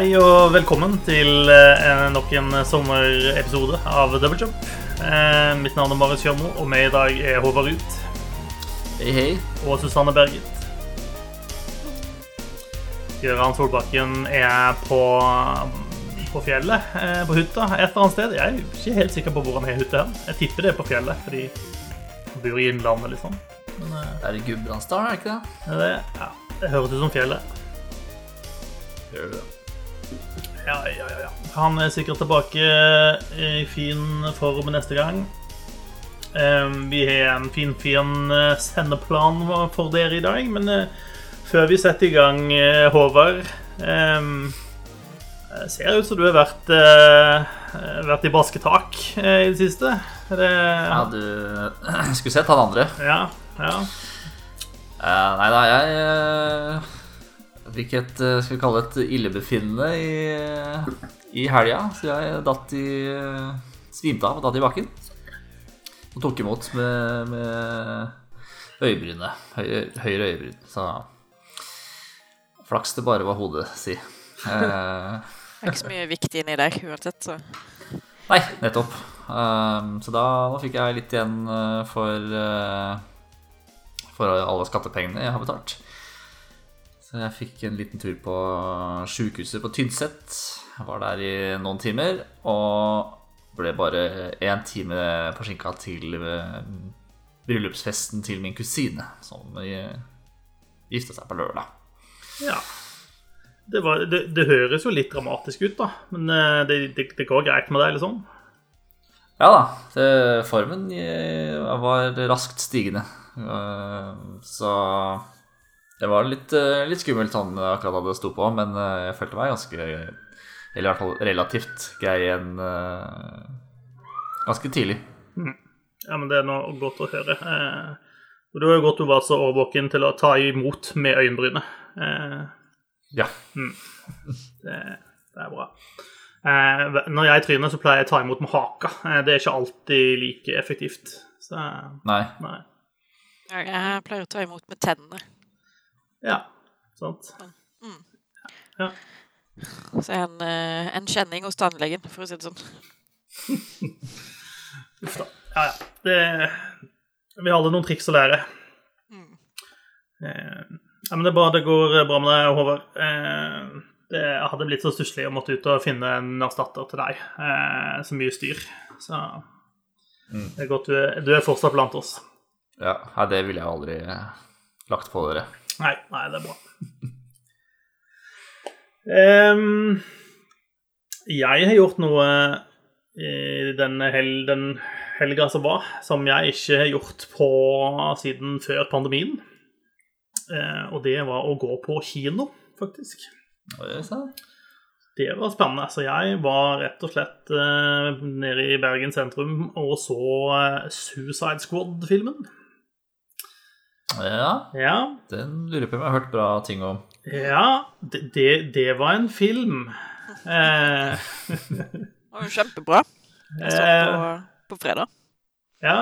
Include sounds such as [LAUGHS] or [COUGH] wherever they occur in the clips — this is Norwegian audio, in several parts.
Hei og velkommen til eh, nok en sommerepisode av Double Jump. Eh, mitt navn er Marius Kjørmo, og med i dag er Håvard Ruud Hei, hei. og Susanne Berget. Gøran Solbakken er på, på fjellet, eh, på hytta, et eller annet sted. Jeg er ikke helt sikker på hvor han har hytte hen. Jeg tipper det er på fjellet, fordi han bor i Innlandet, liksom. Men eh, Det er i Gudbrandsdalen, er det ikke det? det, ja, det høres ut som fjellet. Gjør det. Ja, ja, ja. Han er sikkert tilbake i fin form neste gang. Ehm, vi har en fin, fin eh, sendeplan for dere i dag, men eh, før vi setter i gang, eh, Håvard ehm, eh, Ser ut som du har vært, eh, vært i basketak eh, i det siste. Det Ja, du [CLEARS THROAT] skulle sett han andre. Ja. ja. Eh, nei da, jeg fikk et eh, skal vi kalle et illebefinnende i, i helga. Så jeg datt i eh, svimte av og datt i bakken. Og tok imot med, med øyebrynet. Høyre, høyre øyebryn. Så flaks det bare var hodet, si. Eh, Det er ikke så mye viktig inni der uansett, så Nei, nettopp. Um, så da, da fikk jeg litt igjen for uh, For alle skattepengene jeg har betalt. Så jeg fikk en liten tur på sjukehuset på Tynset. Var der i noen timer og ble bare én time forsinka til uh, bryllupsfesten til min kusine, som uh, gifta seg på lørdag. ja. Det, var, det, det høres jo litt dramatisk ut, da. Men eh, det, det, går greit med deg, liksom? Ja da, det, formen eh, var raskt stigende. Eh, Så det var litt, eh, litt skummelt sånn akkurat da det sto på, men eh, jeg følte meg ganske Eller i hvert fall relativt grei igjen eh, ganske tidlig. Ja, men det er noe godt å høre. Eh, og det var jo godt du var så årvåken til å ta imot med øyenbrynet. Eh, Ja. det, det er bra. Eh, når jeg tryner, så pleier jeg å ta imot med haka. Eh, det er ikke alltid like effektivt. Så Nei. nei. Jeg pleier å ta imot med tennene. Ja, sant. Ja. Så er en, eh, en kjenning hos tannlegen, for å si det sånn. [LAUGHS] Uff da. Ja, ja. Det, vi har alle noen triks å lære. Eh, ja, men det er bra det går bra med deg, Håvard. Eh, det hadde blitt så stusslig å måtte ut og finne en erstatter til deg. Eh, så mye styr. Så det er godt du er, du er fortsatt blant oss. Ja, det ville jeg aldri eh, lagt på dere. Nei, nei, det er bra. Um, jeg har gjort noe i denne hel, den helga som var, som jeg ikke har gjort på siden før pandemien. Uh, og det var å gå på kino, faktisk. Det var spennende. Så jeg var rett og slett uh, nede i Bergen sentrum og så eh, Suicide Squad-filmen. Ja, Ja, den lurer på om jeg har hørt bra ting om. Ja, det, det, det var en film. Eh, Det var jo kjempebra. Jeg så eh, på, på fredag. ja.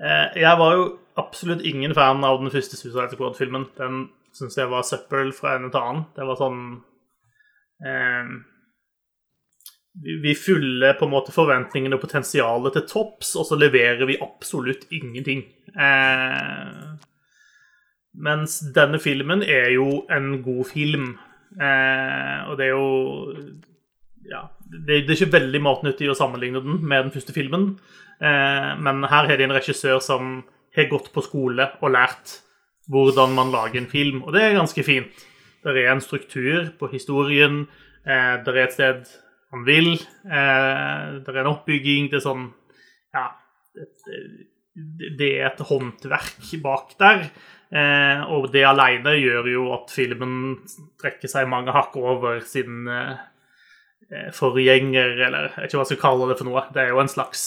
Eh, jeg var jo absolutt ingen fan av den første Suicide Squad-filmen. Den syns jeg var søppel fra ende til annen. Det var sånn eh, vi, fyller på en måte forventningene og potensialet til topps, og så leverer vi absolutt ingenting. Eh, mens denne filmen er jo en god film. Eh, og det er jo Ja. Det, er ikke veldig matnyttig å sammenligne den med den første filmen. Eh, men her er det en regissør som har gått på skole og lært hvordan man lager en film, og det er ganske fint. Det er en struktur på historien, eh, det er et sted han vil, eh, det er en oppbygging, det er sånn Ja, det, er et håndverk bak der. Eh, og det alene gjør jo at filmen trekker seg mange hakk over sin eh, forgjenger, eller jeg vet ikke hva jeg skal kalle det for noe. Det er jo en slags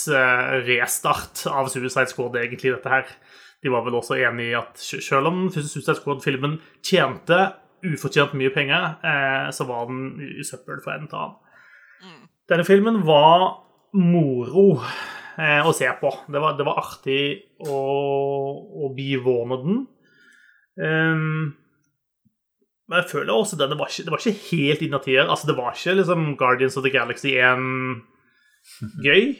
restart av Suicide Squad, egentlig, dette her. De var vel også enig i at selv om Suicide Squad-filmen tjente ufortjent mye penger, så var den i søppel fra en til annen. Denne filmen var moro eh, å se på. Det var, det var artig å, å bivåne den. Um, men jeg føler også at var ikke, det var ikke helt innertier. Altså, det var ikke liksom Guardians of the Galaxy 1 gøy.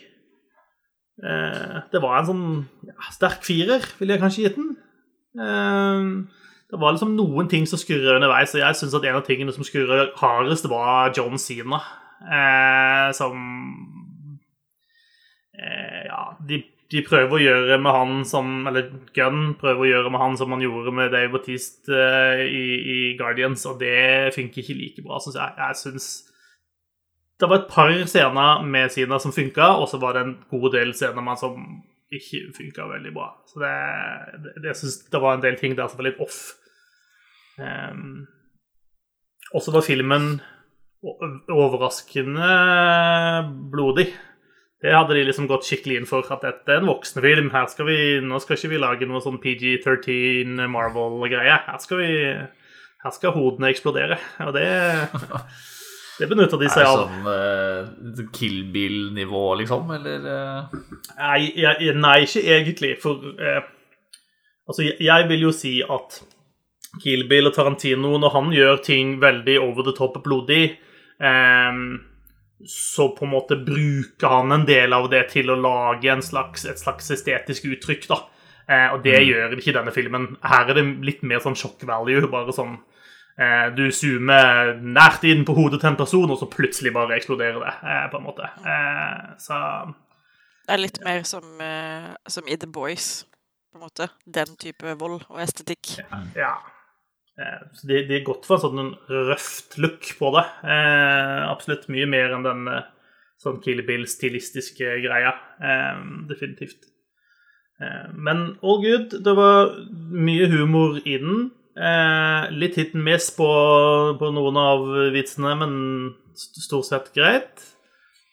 Eh, det var en sånn ja, sterk firer, ville jeg kanskje gitt den. Eh, det var liksom noen ting som skurra underveis, og jeg syns at en av tingene som skurra hardest, var John Sina. Eh, som eh, Ja, de de prøver å gjøre med han som Eller Gunn prøver å gjøre med han som han gjorde med Dave Bautiste eh, i, i, Guardians, og det funker ikke like bra, syns jeg. Jeg syns Det var et par scener med Sina som funka, og så var det en god del scener med han som ikke funka veldig bra. Så det, det, jeg synes det var en del ting der som var litt off. Um, og så var filmen overraskende blodig. Det hadde de liksom gått skikkelig inn for. At dette er en voksenfilm. Her skal vi, nå skal ikke vi lage noe sånn PG-13 Marvel-greie. Her skal vi Her skal hodene eksplodere. Og det [LAUGHS] det benytter de seg av. Er det sånn uh, Kill Bill-nivå, liksom, eller? Uh... Nei, jeg, nei, ikke egentlig. For uh, altså, jeg, jeg, vil jo si at Kill Bill og Tarantino, når han gjør ting veldig over the top blodig så på en måte bruker han en del av det til å lage slags, et slags estetisk uttrykk. da. Eh, og det mm. gjør ikke denne filmen. Her er det litt mer sånn shock value. Bare sånn eh, Du zoomer nært inn på hodet til en person, og så plutselig bare eksploderer det. Eh, på en måte. Så Det er litt mer som, som, i The Boys, på en måte. Den type vold og estetikk. Ja. Eh, så de, de er godt for en sånn røft look på det. Eh, absolutt mye mer enn den eh, sånn Kill Bill-stilistiske greia. Eh, definitivt. Eh, men all good. Det var mye humor i den. Eh, litt hit and miss på, på, noen av vitsene, men stort sett greit.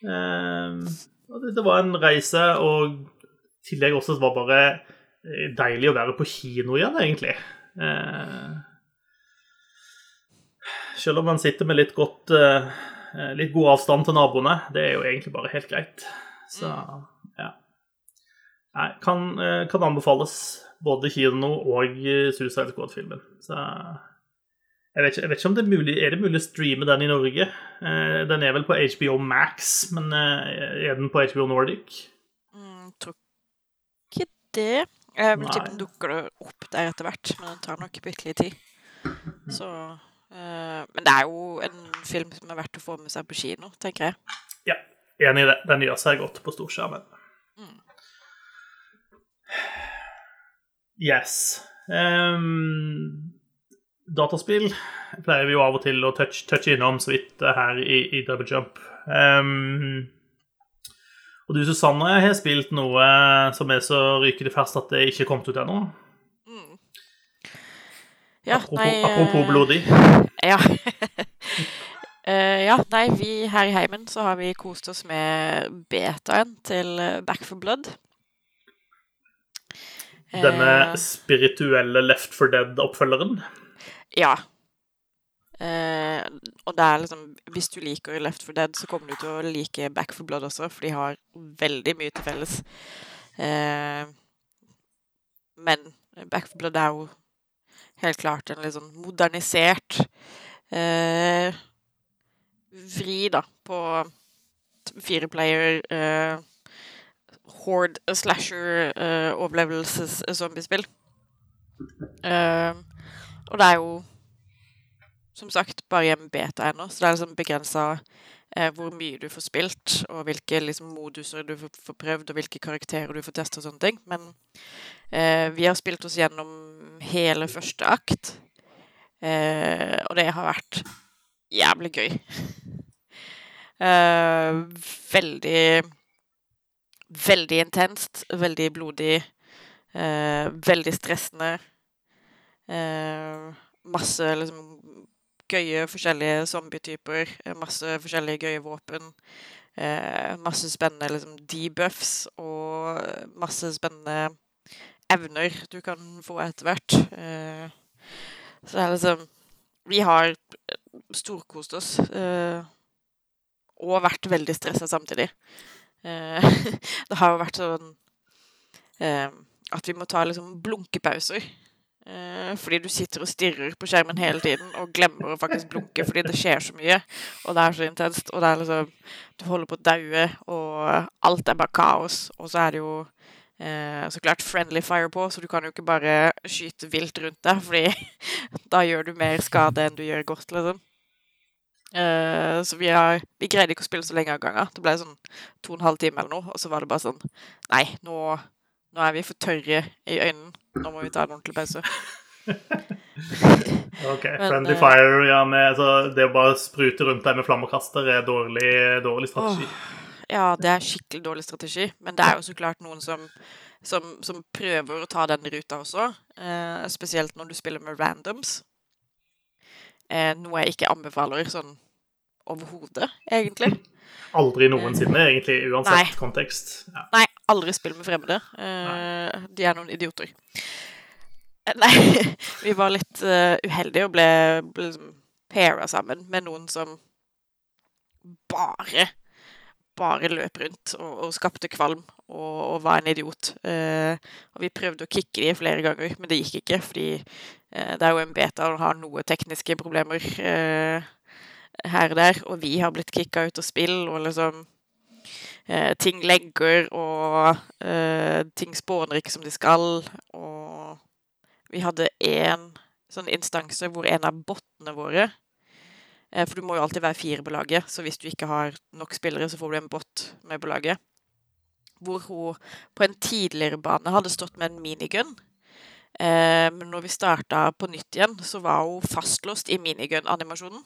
Det, var en reise, og i tillegg også var det bare deilig å være på kino igjen, egentlig. Eh, selv om man sitter med litt, godt, uh, litt god avstand til naboene. Det er jo egentlig bare helt greit. Så ja. Nei, kan, uh, kan anbefales. Både kino og Suicide Squad-filmen. Så jeg vet, ikke, jeg vet, ikke, om det er mulig Er det mulig å streame den i Norge. Eh, den er vel på HBO Max, men er den på HBO Nordic? Mm, tror ikke det. Jeg vil tippe den dukker opp der etter hvert, men den tar nok bitte litt tid. Så men det er jo en film som er verdt å få med seg på kino, tenker jeg. Ja, enig i det. Den gjør seg godt på storskjermen. Mm. Yes. Um, dataspill pleier vi jo av og til å touche, touch innom så vidt her i, i Double Jump. Um, og du, Susanne, har spilt noe som er så rykende ferskt at det ikke er kommet ut ennå? Ja, apropos, nei, apropos blodig. Ja. uh, [LAUGHS] ja, nei, vi her i heimen så har vi kost oss med betaen til Back for Blood. Denne uh, spirituelle Left for Dead-oppfølgeren? Ja. Uh, og det er liksom Hvis du liker Left for Dead, så kommer du til å like Back for Blood også, for de har veldig mye til felles. men Back for Blood er jo helt klart en litt sånn modernisert eh, vri, da, på fireplayer eh, horde slasher eh, overlevelses-zombiespill. Eh, og det er jo som sagt bare en beta ennå, så det er liksom begrensa eh, hvor mye du får spilt, og hvilke liksom, moduser du får, prøvd, og hvilke karakterer du får testa og sånne ting. Men eh, vi har spilt oss gjennom hele første akt. Eh, og det har vært jævlig gøy. [LAUGHS] Eh, veldig Veldig intenst, veldig blodig, eh, veldig stressende. Eh, masse liksom gøye forskjellige zombietyper, masse forskjellige gøye våpen. Eh, masse spennende liksom, debuffs og masse spennende evner du kan få etter hvert. Eh, så det er liksom Vi har storkost oss eh, og vært veldig stressa samtidig. Eh, [LAUGHS] det har jo vært sånn at vi må ta liksom blunkepauser Eh, fordi du sitter og stirrer på skjermen hele tiden og glemmer å faktisk blunke fordi det skjer så mye, og det er så intenst, og det er liksom Du holder på å daue, og alt er bare kaos, og så er det jo eh, så klart friendly fire på, så du kan jo ikke bare skyte vilt rundt deg, fordi [LAUGHS] da gjør du mer skade enn du gjør godt, liksom. Eh, så vi, har, vi greide ikke å spille så lenge av gangen. Det ble sånn to og en halv time eller noe, og så var det bare sånn Nei, nå, nå er vi for tørre i øynene. Nå må vi ta en ordentlig pause. [LAUGHS] Ok, Friendly eh, Fire, ja, med, altså, det å bare sprute rundt deg med flammekaster er dårlig, dårlig strategi. Ja, det er skikkelig dårlig strategi, men det er jo så klart noen som, som, som prøver å ta den ruta også. Eh, spesielt når du spiller med randoms. Eh, noe jeg ikke anbefaler sånn overhodet, egentlig. Aldri noensinne, egentlig, uansett Nei. kontekst. Ja. Nei, aldri spill med fremmede. Uh, de er noen idioter. Eh, Nei, [LAUGHS] vi var litt uh, uheldige og ble, ble liksom paira sammen med noen som bare bare løp rundt og, og skapte kvalm og, og var en idiot. Uh, og vi prøvde å kicke de flere ganger, men det gikk ikke, fordi uh, det er jo en beta og har noe tekniske problemer her og der, og vi har blitt kicka ut av spill, og liksom eh, Ting legger, og eh, ting spåner ikke som de skal, og vi hadde én sånn instanse hvor en av bottene våre eh, For du må jo alltid være fire på laget, så hvis du ikke har nok spillere, så får du en bot med på laget. Hvor hun på en tidligere bane hadde stått med en minigun. Eh, men når vi starta på nytt igjen, så var hun fastlåst i minigun-animasjonen.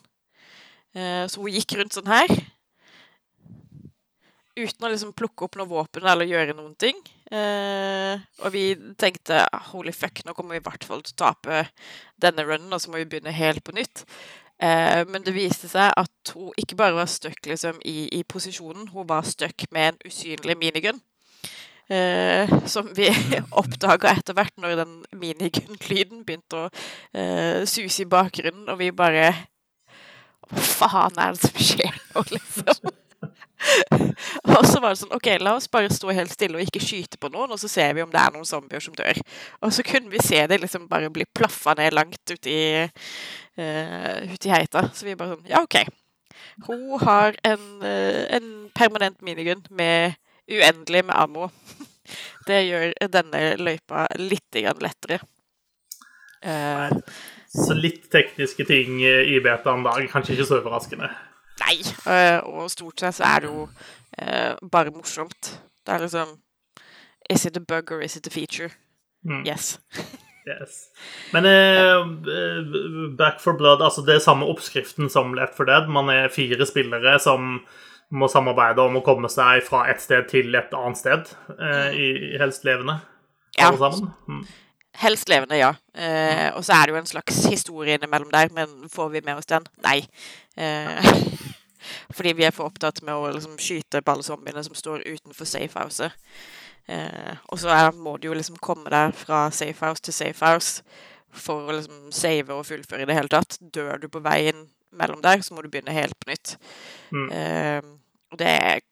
Eh, så hun gikk rundt sånn her. Uten å liksom plukke opp noe våpen eller gjøre noen ting. Eh, og vi tenkte holy fuck, nå kommer vi i hvert fall til å tape denne runnen, og så må vi begynne helt på nytt. Eh, men det viste seg at hun ikke bare var stuck liksom, i, i posisjonen, hun var stuck med en usynlig minigun. Eh, som vi [LAUGHS] oppdaga etter hvert når den minigun-lyden begynte å eh, suse i bakgrunnen, og vi bare Hva faen er det som skjer nå, liksom? [LAUGHS] og så var det sånn OK, la oss bare stå helt stille og ikke skyte på noen, og så ser vi om det er noen zombier som dør. Og så kunne vi se det liksom bare bli plaffa ned langt uti uh, ut i heita. Så vi bare sånn Ja, OK. Hun har en, uh, en permanent minigun med uendelig med ammo. [LAUGHS] Det gjør denne løypa litt grann lettere. Uh, Så litt tekniske ting i betaen da, kanskje ikke så overraskende. Nei. eh, og stort sett så er det jo eh, bare morsomt. Det er liksom Is it a bug or is it a feature? Mm. Yes. Yes. Men eh, Back for Blood, altså det er samme oppskriften som Left for Dead. Man er fire spillere som må samarbeide om å komme seg fra et sted til et annet sted. Eh, i, helst levende, Ja. alle sammen. Mm. Helst levende, ja. Eh, og så er det jo en slags historie innimellom der, men får vi med oss den? Nei. Eh, [LAUGHS] fordi vi er for opptatt med å liksom, skyte på alle zombiene som står utenfor safehouse. Eh, og så er, må du jo liksom komme deg fra safehouse til safehouse for å liksom save og fullføre i det hele tatt. Dør du på veien mellom der, så må du begynne helt på nytt. Mm. Eh, og det er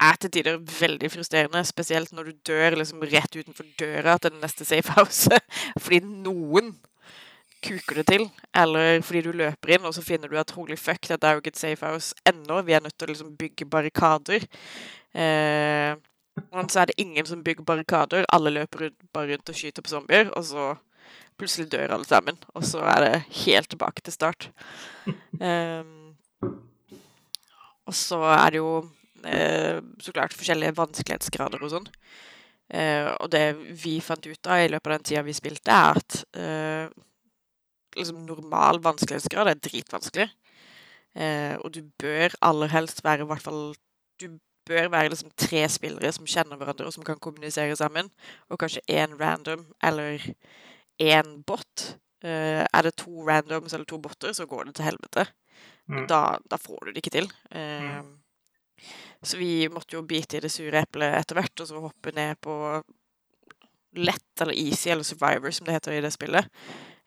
er til tider veldig frustrerende, spesielt når du dør liksom rett utenfor døra til det neste safehouset, [LAUGHS] fordi noen kuker det til, eller fordi du løper inn, og så finner du at holy fuck, dette er jo ikke et safe house ennå, vi er nødt til å liksom bygge barrikader. Eh, men så er det ingen som bygger barrikader, alle løper rundt, bare rundt og skyter på zombier, og så plutselig dør alle sammen, og så er det helt tilbake til start. [LAUGHS] Eh, og så er det jo eh, så klart forskjellige vanskelighetsgrader og sånn. Eh, og det vi fant ut av i løpet av den tida vi spilte, er at eh, liksom normal vanskelighetsgrad er dritvanskelig. Eh, og du bør aller helst være i hvert fall Du bør være liksom tre spillere som kjenner hverandre, og som kan kommunisere sammen. Og kanskje én random eller én bot. Eh, er det to randoms eller to botter, så går det til helvete. Mm. Da, da får du det ikke til. Eh, så vi måtte jo bite i det sure eplet etter hvert, og så hoppe ned på lett eller easy eller survivor, som det heter i det spillet.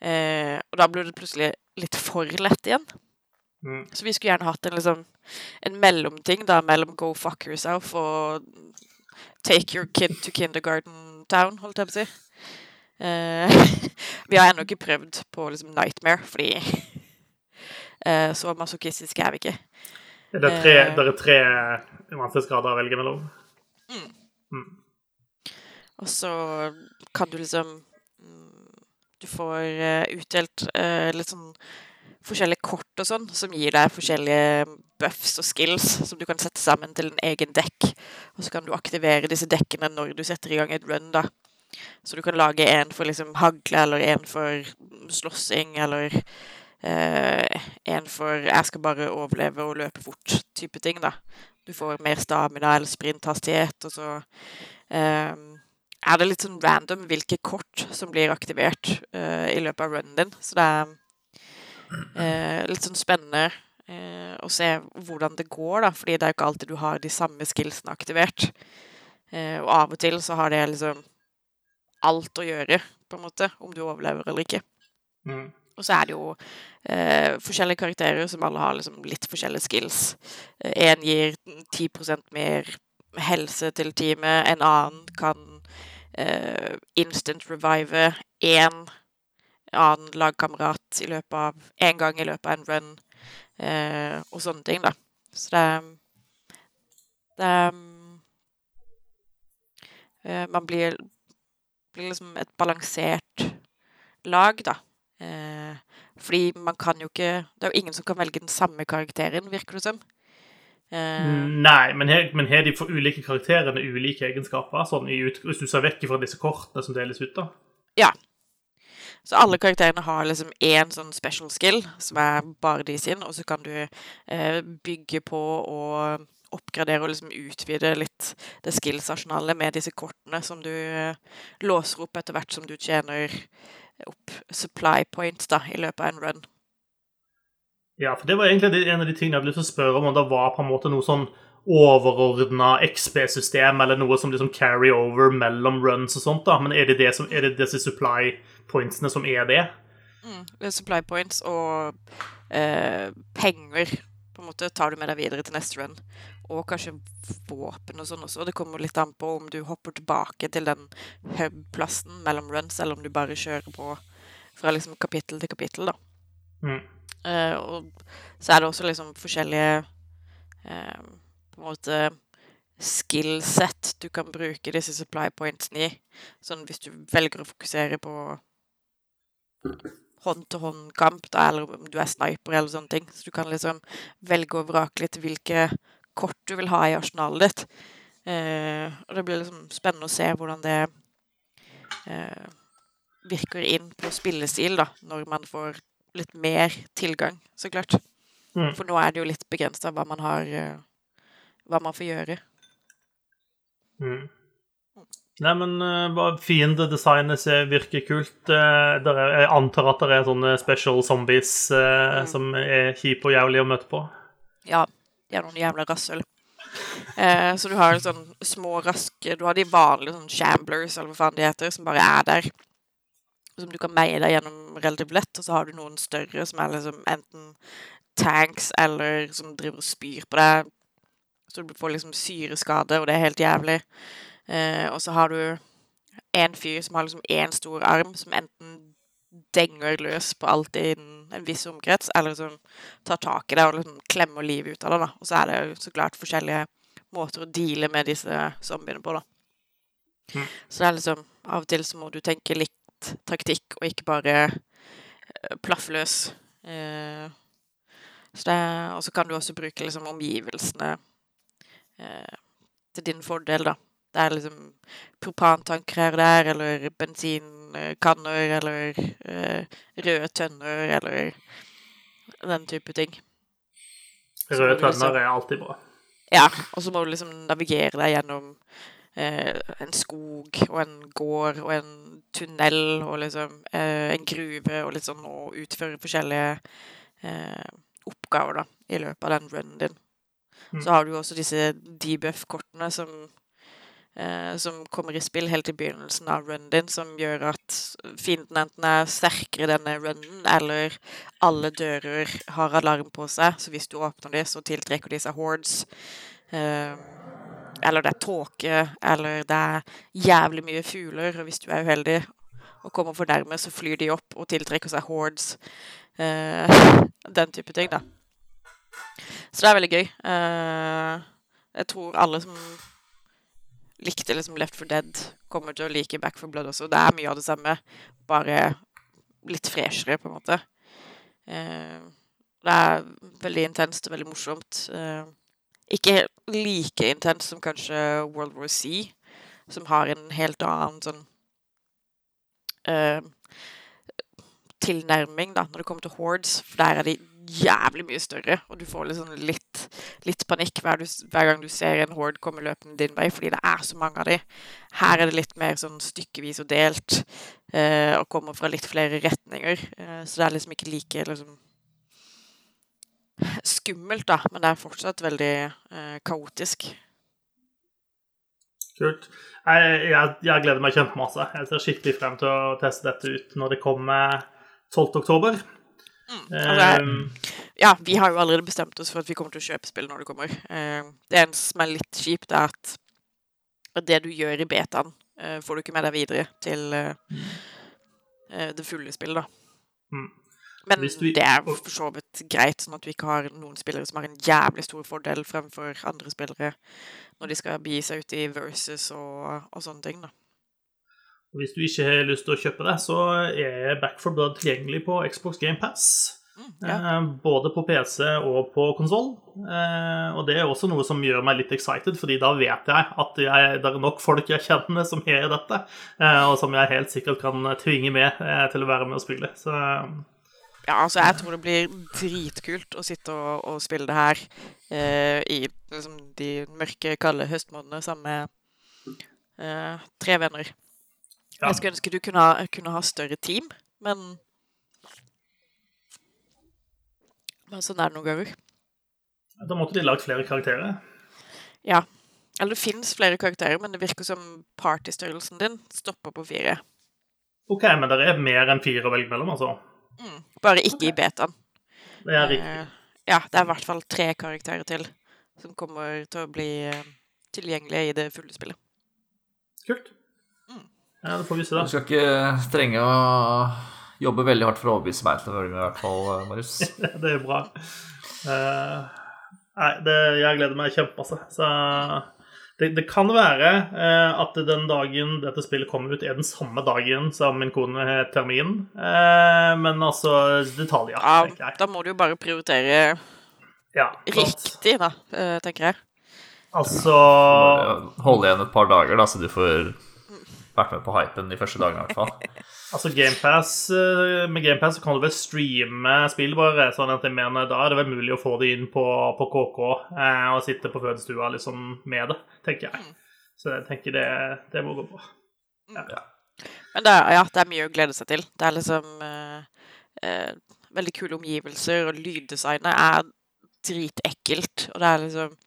Eh, og da ble det plutselig litt for lett igjen. Mm. Så vi skulle gjerne hatt en, liksom, en mellomting da, mellom go fuck yourself og take your kid to kindergarten town, holdt jeg på å si. Eh, [LAUGHS] vi har ennå ikke prøvd på liksom Nightmare, fordi [LAUGHS] eh, så masochistiske er vi ikke. Det er tre, Eh. det er tre vanskelighetsgrader å velge mellom. Og så kan du liksom mm, Du får eh, utdelt eh, litt sånn forskjellige kort og sånn, som gir deg forskjellige buffs og skills som du kan sette sammen til en egen dekk. Og så kan du aktivere disse dekkene når du setter i gang et run, da. Så du kan lage en for liksom hagle, eller en for slåssing, eller eh, en for 'jeg skal bare overleve og løpe fort'-type ting, da. Du får mer stamina eller sprinthastighet, og så eh, er det litt sånn random hvilke kort som blir aktivert uh, i løpet av runnen din. Så det er uh, litt sånn spennende uh, å se hvordan det går, da, fordi det er jo ikke alltid du har de samme skillsene aktivert. Og av og til så har det liksom alt å gjøre, på en måte, om du overlever eller ikke. Mm. Og så er det jo forskjellige karakterer som alle har liksom litt forskjellige skills. En gir 10% mer helse til teamet, en annen kan eh, instant revive én annen lagkamerat i løpet av én gang i løpet av en run, eh, og sånne ting, da. Så det Det eh, Man blir, blir liksom et balansert lag, da. Eh, fordi man kan jo ikke Det er jo ingen som kan velge den samme karakteren, virker det som. Eh, Nei, men har de for ulike karakterene ulike egenskaper? Sånn i ut, hvis du ser vekk fra disse kortene som deles ut, da? Ja. Så alle karakterene har liksom én sånn special skill, som er bare de sin, og så kan du eh, bygge på og oppgradere og liksom utvide litt det skills-arsenalet med disse kortene som du eh, låser opp etter hvert som du tjener opp supply points da, i løpet av en run. Ja, for det var egentlig en av de tingene jeg hadde lyst til å spørre om, om det var på en måte noe sånn overordna XP-system, eller noe som liksom carry over mellom runs og sånt, da. Men er det, det som, er det disse supply pointsene som er det? Mm, det er supply points og eh, penger på en måte tar du med deg videre til neste run. Og kanskje våpen og sånn også. Det kommer litt an på om du hopper tilbake til den hub-plassen mellom runs, eller om du bare kjører på fra liksom kapittel til kapittel, da. Mm. Eh, og så er det også liksom forskjellige eh, på en måte skill-set du kan bruke disse supply pointsene i. Sånn hvis du velger å fokusere på hånd-til-hånd-kamp, eller om du er sniper eller sånne ting. Så du kan liksom velge og vrake litt hvilke kort du vil ha i arsenalet ditt. Eh, og det blir liksom spennende å se hvordan det virker inn på spillestil, da, når man får litt mer tilgang, så klart. Mm. For nå er det jo litt begrensa hva man har eh, Hva man får gjøre. Mm. Nei, men uh, Fiendedesignet ser- virker kult. Uh, der er, jeg antar at det er sånne special zombies uh, Mm. som er kjipe og jævlige å møte på. Ja, de er noen jævla rasshøl. Eh, så du har sånn små, raske Du har de vanlige sånn shamblers, eller hva faen de heter, som bare er der. Som du kan meie deg gjennom relativt lett. Og så har du noen større som er liksom enten tanks eller som driver og spyr på deg. Så du får liksom syreskade, og det er helt jævlig. Eh, og så har du en fyr som har liksom én stor arm, som enten denger løs på alt innen en viss omkrets, eller som tar tak i deg og liksom klemmer livet ut av deg. da. Og så er det jo så klart forskjellige måter å deale med disse zombiene på, da. Mm. Så det er liksom Av og til så må du tenke litt taktikk, og ikke bare plaffløs. løs. Eh, så det, og så kan du også bruke liksom omgivelsene eh, til din fordel, da. Det er liksom propantanker her og der, eller bensinkanner, eller eh, røde tønner, eller den type ting. Røde liksom- tønner er alltid bra. Ja, og så må du liksom navigere deg gjennom eh, en skog og en gård og en tunnel og liksom eh, en gruve og litt sånn, og utføre forskjellige eh, oppgaver da, i løpet av den runnen din. Mm. Så har du jo også disse debuff-kortene som, eh, som kommer i spill helt i begynnelsen av runnen din, som gjør at fienden enten er sterkere i denne runnen, eller alle dører har alarm på seg, så hvis du åpner dem, så tiltrekker de seg hordes. Eh, eller det er tåke, eller det er jævlig mye fugler, og hvis du er uheldig og kommer for nærme, så flyr de opp og tiltrekker seg hordes. Uh, den type ting, da. Så det er veldig gøy. Uh, jeg tror alle som likte liksom Left for Dead, kommer til å like Back for Blood også. Det er mye av det samme, bare litt freshere, på en måte. Uh, det er veldig intenst og veldig morsomt. Eh, ikke like intens som kanskje World War C, som har en helt annen sånn uh, tilnærming da, når det kommer til hordes, for der er de jævlig mye større, og du får liksom litt, litt panikk hver, du, hver, gang du ser en horde komme løpende din vei, fordi det er så mange av de. Her er det litt mer sånn stykkevis og delt, eh, og kommer fra litt flere retninger, eh, så det er liksom ikke like liksom, skummelt, da, men det er fortsatt veldig eh, kaotisk. Kult. Jeg, jeg, jeg, gleder meg kjempemasse. Jeg ser skikkelig frem til å teste dette ut når det kommer 12. oktober. Mm, altså, ja, vi har jo allerede bestemt oss for at vi kommer til å kjøpe spillet når det kommer. Eh, det eneste som er litt kjipt, er at det du gjør i betaen, eh, får du ikke med deg videre til eh, det fulle spillet, da. Mm. Men vi... det er for så vidt greit, sånn at vi ikke har noen spillere som har en jævlig stor fordel fremfor andre spillere når de skal begi seg ut i versus og, og sånne ting, da. Hvis du ikke har lyst til å kjøpe det, så er Back for Blood tilgjengelig på Xbox Game Pass. Mm, ja. eh, både på PC og på konsoll. Eh, og det er også noe som gjør meg litt excited, fordi da vet jeg at jeg, det er nok folk jeg kjenner som har dette, eh, og som jeg helt sikkert kan tvinge med til å være med og spille. Så ja, altså jeg tror det blir dritkult å sitte og, og spille det her eh, i liksom, de mørke, kalde høstmånedene sammen med eh, tre venner. Ja. Jeg skulle ønske du kunne ha, kunne ha større team, men Men sånn er det noen ganger. Da måtte de lagd flere karakterer. Ja. Eller det fins flere karakterer, men det virker som partystørrelsen din stopper på fire. OK, men det er mer enn fire å velge mellom, altså? Mm. Bare ikke okay. i betaen. Det er riktig. Uh, ja, det er i hvert fall tre karakterer til som kommer til å bli uh, tilgjengelige i det fulle spillet. Kult. Mm. Ja, det får vi se, da. Du skal ikke trenge å jobbe veldig hardt for å overbevise meg til å være med, i hvert fall, eh, Marius. [LAUGHS] det er bra. Uh, nei, det, jeg gleder meg kjempemasse. Så det, det, kan være eh, at den dagen dette spillet kommer ut, er den samme dagen som min kone har termin. Eh, men altså detaljer, ja, tenker jeg. Da må du jo bare prioritere ja, riktig, da, eh, tenker jeg. Altså Hold igjen et par dager, da, så du får vært med på hypen de første dagene, i hvert fall. [LAUGHS] Altså Game Pass, Med GamePass kan du vel streame spill, bare. sånn at jeg mener Da er det vel mulig å få det inn på, på KK eh, og sitte på fødestua liksom med det, tenker jeg. Så jeg tenker det, det må gå bra. Ja. ja. Men det er, ja, det er mye å glede seg til. Det er liksom eh, eh, veldig kule omgivelser, og lyddesignet er dritekkelt. Og det er liksom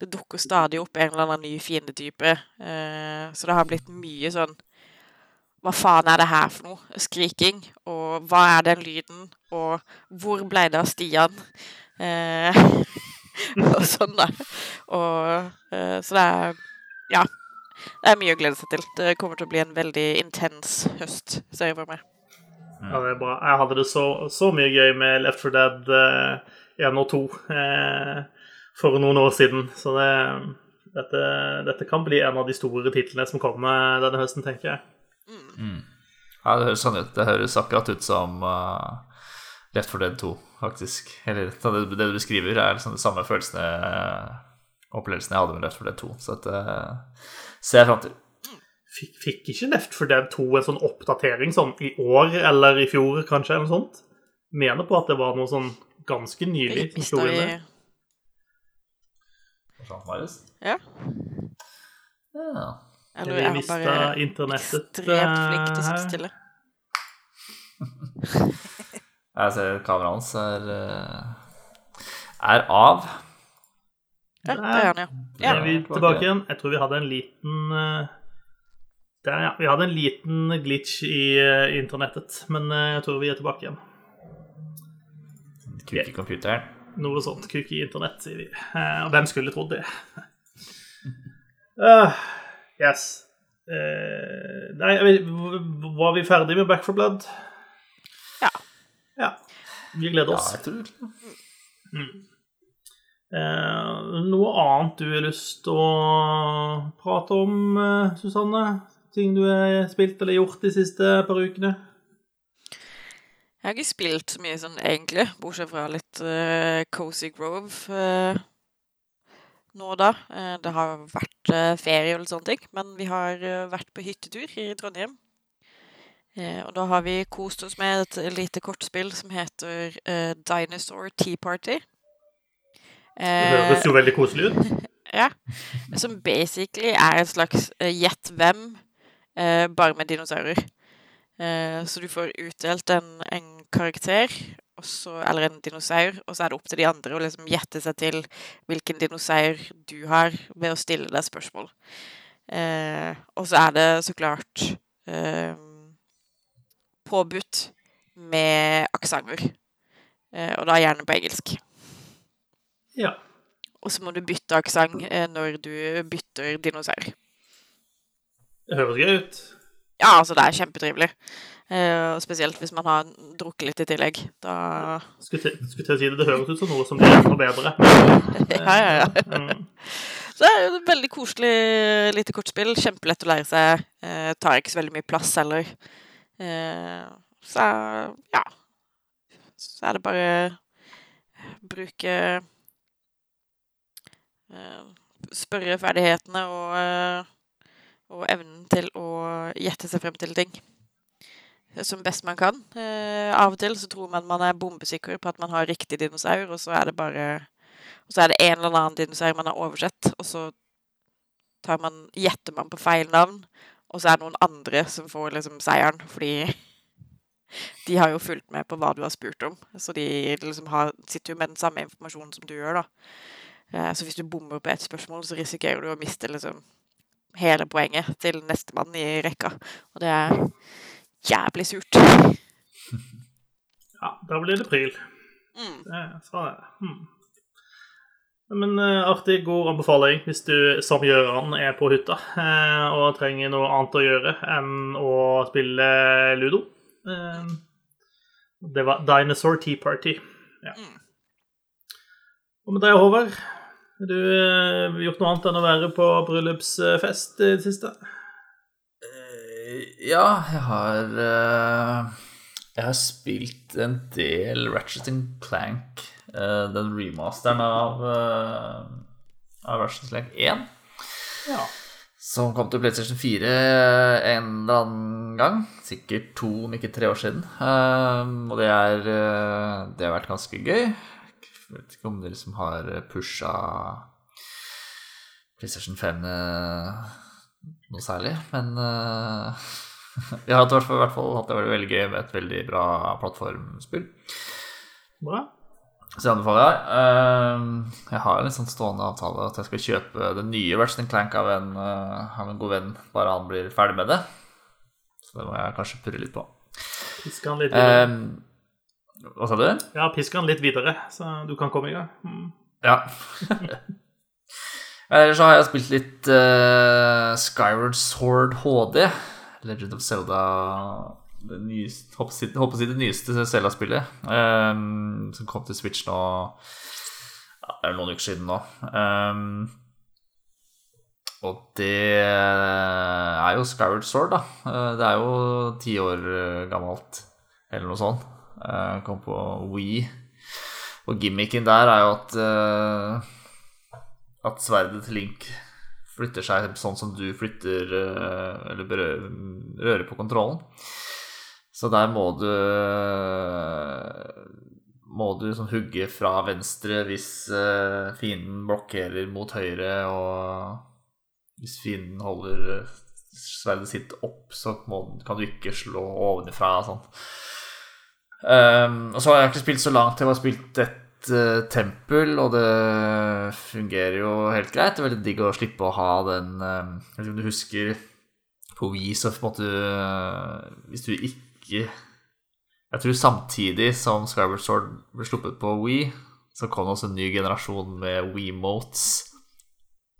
Det dukker stadig opp en eller annen ny fiendetype. Eh, så det har blitt mye sånn hva faen er det her for noe? Skriking. Og hva er den lyden? Og hvor ble det av Stian? Eh, [LAUGHS] og sånn, da. Og, eh, så det er Ja. Det er mye å glede seg til. Det kommer til å bli en veldig intens høst, ser jeg for meg. Ja, det er bra. Jeg hadde det så, så mye gøy med Left 4 Dead eh, 1 og 2 eh, for noen år siden. Så det, dette, dette kan bli en av de store titlene som kommer denne høsten, tenker jeg. Mm. Ja, det høres sånn ut. Det høres akkurat ut som uh, Left 4 Dead 2, faktisk. Eller det, det du beskriver, er liksom de samme følelsene opplevelsen jeg hadde med Left 4 Dead 2. Så dette uh, ser jeg fram til. Fikk, fikk, ikke Left 4 Dead 2 en sånn oppdatering sånn i år eller i fjor, kanskje? eller noe sånt? Mener på at det var noe sånn ganske nylig som slo inn Marius? Ja. ja. Eller er han bare ekstremt flink til å sitte stille? [LAUGHS] Jeg ser kameraet hans er, eh, er av. Ja, det er han, ja. ja. Er vi tilbake igjen? Jeg tror vi hadde en liten eh, der, ja. Vi hadde en liten glitch i internettet, men jeg tror vi er tilbake igjen. I computeren? Noe sånt. Kuk i internett, sier vi. Og hvem skulle trodd det? uh, [LAUGHS] Yes. Uh, Nei, jeg vet- var vi ferdig med Back for Blood? Ja. Ja. Vi gleder oss. Ja, jeg tror Eh, noe annet du har lyst til å prate om, eh, Susanne? Ting du har spilt eller gjort de siste par ukene? Jeg har ikke spilt så mye sånn egentlig, bortsett fra litt uh, Cozy Grove uh, nå og da. Uh, det har vært ferie og litt sånne ting, men vi har vært på hyttetur i Trondheim. Og da har vi kost oss med et lite kortspill som heter Dinosaur Tea Party. Det høres jo veldig koselig ut. [LAUGHS] ja. Som basically er et slags gjett hvem, bare med dinosaurer. Eh, så du får utdelt en, en karakter, så, eller en dinosaur, og så er det opp til de andre å liksom gjette seg til hvilken dinosaur du har, ved å stille deg spørsmål. Eh, og så er det så klart eh, påbudt med aksenter. Eh, og da gjerne på engelsk. Ja. Og så må du bytte aksent eh, når du bytter dinosaur. Det høres gøy ut. Ja, altså, det er kjempetrivelig. Uh, spesielt hvis man har drukket litt i tillegg. Da Skulle til, å si det, det høres ut som noe som blir enda bedre. [LAUGHS] Ja, ja, ja. Mm. Så det er jo et veldig koselig lite kortspill. Kjempelett å lære seg. Uh, tar ikke så veldig mye plass heller. Uh, så ja. Så er det bare bruke Spørre Spørreferdighetene og, eh, og evnen til å gjette seg frem til ting som best man kan. Eh, av og til så tror man man er bombesikker på at man har riktig dinosaur, og så er det bare og så er det en eller annen dinosaur man har oversett, og så man, gjetter man på feil navn, og så er det noen andre som får liksom seieren, fordi [LAUGHS] de har jo fulgt med på hva du har spurt om, så de liksom har, sitter jo med den samme informasjonen som du gjør, da. Eh, Så hvis du bommer på ett spørsmål, så risikerer du å miste liksom hele poenget til nestemann i rekka, og det er jævlig surt. Ja, da blir det pril. Mm. Det er- Sånn er det. Hmm. Men uh, artig, god anbefaling hvis du som Gjøran er på hytta uh, og trenger noe annet å gjøre enn å spille ludo. Uh, det var Dinosaur Tea Party. Ja. Mm. Og med deg, Håvard? Har du uh, gjort noe annet enn å være på bryllupsfest i det siste? Uh, Ja, jeg har uh, Jeg har spilt en del Ratchet Clank, den remasteren av, av Ratchet Clank 1, Ja. som kom til PlayStation 4 en eller annen gang. Sikkert to, om ikke tre år siden. Og det er Det har vært ganske gøy. Jeg vet ikke om dere som har pusha PlayStation 5 eh, noe særlig, men eh, [LAUGHS] jeg har i hvert fall, i hvert fall hatt det veldig, veldig gøy med et veldig bra plattformspill. Bra. Så jeg anbefaler jeg. Eh, Jeg har en litt sånn stående avtale at jeg skal kjøpe den nye Ratchet Clank av en, eh, av en god venn, bare han blir ferdig med det. Så det må jeg kanskje purre litt på. Piske han litt videre. Eh, Hva sa du? Ja, pisk han litt videre, så du kan komme i gang. Mm. Ja. [LAUGHS] Ellers så har jeg spilt litt uh, Skyward Sword HD. Legend of Zelda det nyeste, håper å si det nyeste Zelda-spillet. um, som kom til Switch nå ja, Det er noen uker siden nå. Um, og det er jo Skyward Sword, da. Eh, det er jo ti år eh, gammelt, eller noe sånt. Eh, kom på Wii. Og gimmicken der er jo at eh, At sverdet til Link flytter seg sånn som du flytter eh, Eller berører, rører på kontrollen. Så der må du Må du sånn hugge fra venstre hvis fienden blokkerer mot høyre, og hvis fienden holder sverdet sitt opp, så må, kan du ikke slå ovenifra og sånn. Um, og så har jeg ikke spilt så langt. Jeg har spilt et uh, tempel, og det fungerer jo helt greit. Det er veldig digg å slippe å ha den um, Jeg vet ikke om du husker på Wii, så på en måte uh, Hvis du ikke Jeg tror samtidig som Skyward Sword ble sluppet på Wii, så kom det også en ny generasjon med Wiimotes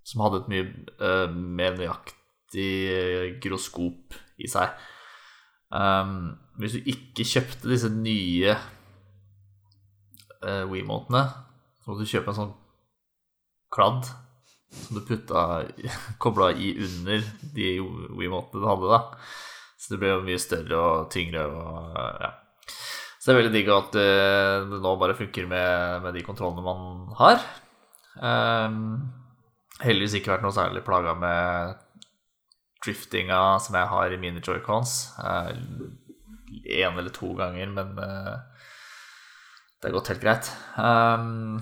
som hadde et mye uh, mer nøyaktig gyroskop i seg. Um, hvis du ikke kjøpte disse nye uh, WeMontene, så måtte du kjøpe en sånn kladd som du putta [LAUGHS] kobla i under de WeMontene du hadde, da. Så det ble jo mye større og tyngre og ja. Så det er veldig digg at det, det nå bare funker med, med, de kontrollene man har. Um, heldigvis ikke vært noe særlig plaga med driftinga som jeg har i mine joycons. Én eller to ganger, men uh, det har gått helt greit. Um,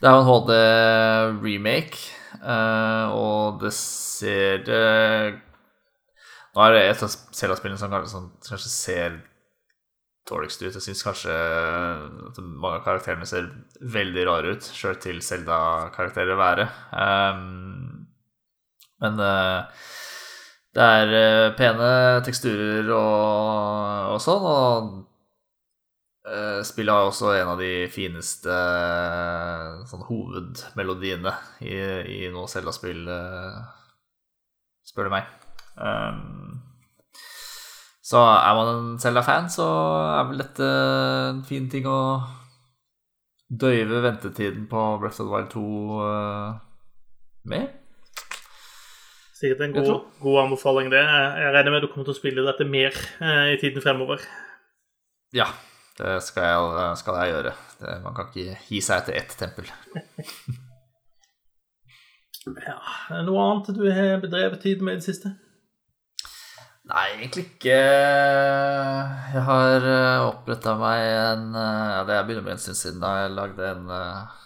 det er jo en HD-remake, uh, og det ser uh, Nå er det et av Zelda-spillene som kanskje ser dårligst ut. Jeg syns kanskje at mange av karakterene ser veldig rare ut, sjøl til Selda-karakterer være. Um, men uh, det er uh, pene teksturer og, og sånn, og uh, spillet har også en av de fineste sånn, hovedmelodiene i, i noe Selda-spill, spør du meg. Um, så er man en Zelda-fan, så er vel dette en fin ting å døyve ventetiden på Breath of the Wild 2 uh, med. Sikkert en god, god, anbefaling, det. Jeg regner med du kommer til å spille dette mer eh, i tiden fremover. Ja, det skal jeg, skal jeg gjøre. Det, man kan ikke gi seg etter ett tempel. [LAUGHS] ja, Noe annet du har bedrevet tid med i det siste? Nei, egentlig ikke. Jeg har eh, oppretta meg en eh, Ja, det begynner med en stund siden da jeg lagde en, eh,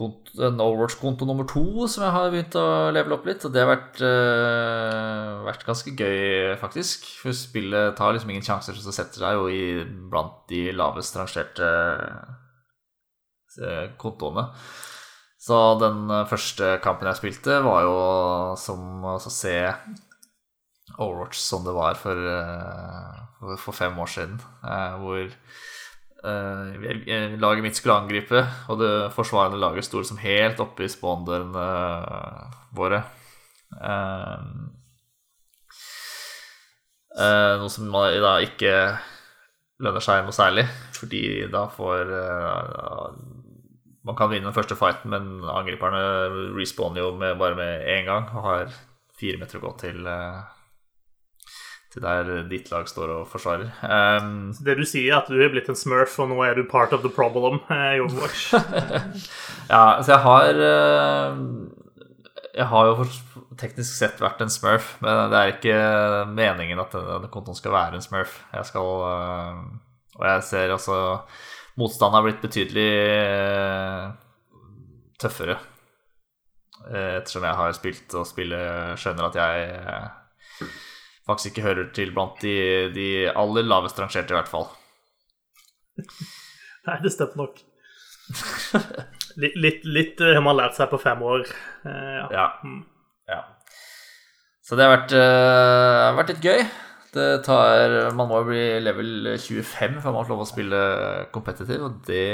en Overwatch-konto nummer to som jeg har begynt å levele opp litt. Og det har vært, uh, vært ganske gøy, faktisk. For spillet tar liksom ingen sjanser, så setter seg jo i blant de lavest rangerte kontoene. Så den første kampen jeg spilte, var jo som å se Overwatch som det var for, for fem år siden. Hvor uh, laget mitt skulle angripe, og det forsvarende laget sto liksom helt oppe i spawndørene våre. noe som da ikke lønner seg noe særlig, fordi da får Man kan vinne den første fighten, men angriperne respawner jo med, bare med én gang og har fire meter å gå til til der ditt lag står og forsvarer. Um, det du sier, er at du er blitt en smurf, og nå er du part of the problem [LAUGHS] i Overwatch? [LAUGHS] ja, så jeg har uh, Jeg har jo teknisk sett vært en smurf, men det er ikke meningen at denne kontoen skal være en smurf. Jeg skal uh, Og jeg ser altså Motstanden har blitt betydelig uh, tøffere ettersom jeg har spilt og spiller skjønner at jeg faktisk ikke hører til blant de, de aller lavest rangerte, i hvert fall. Nei, det stemmer nok. litt, litt, litt har man lært seg på fem år. Eh, ja. Ja. Mm. ja. Så det har vært, uh, vært, litt gøy. Det tar, Man må jo bli level 25 før man får lov å spille competitive, og det,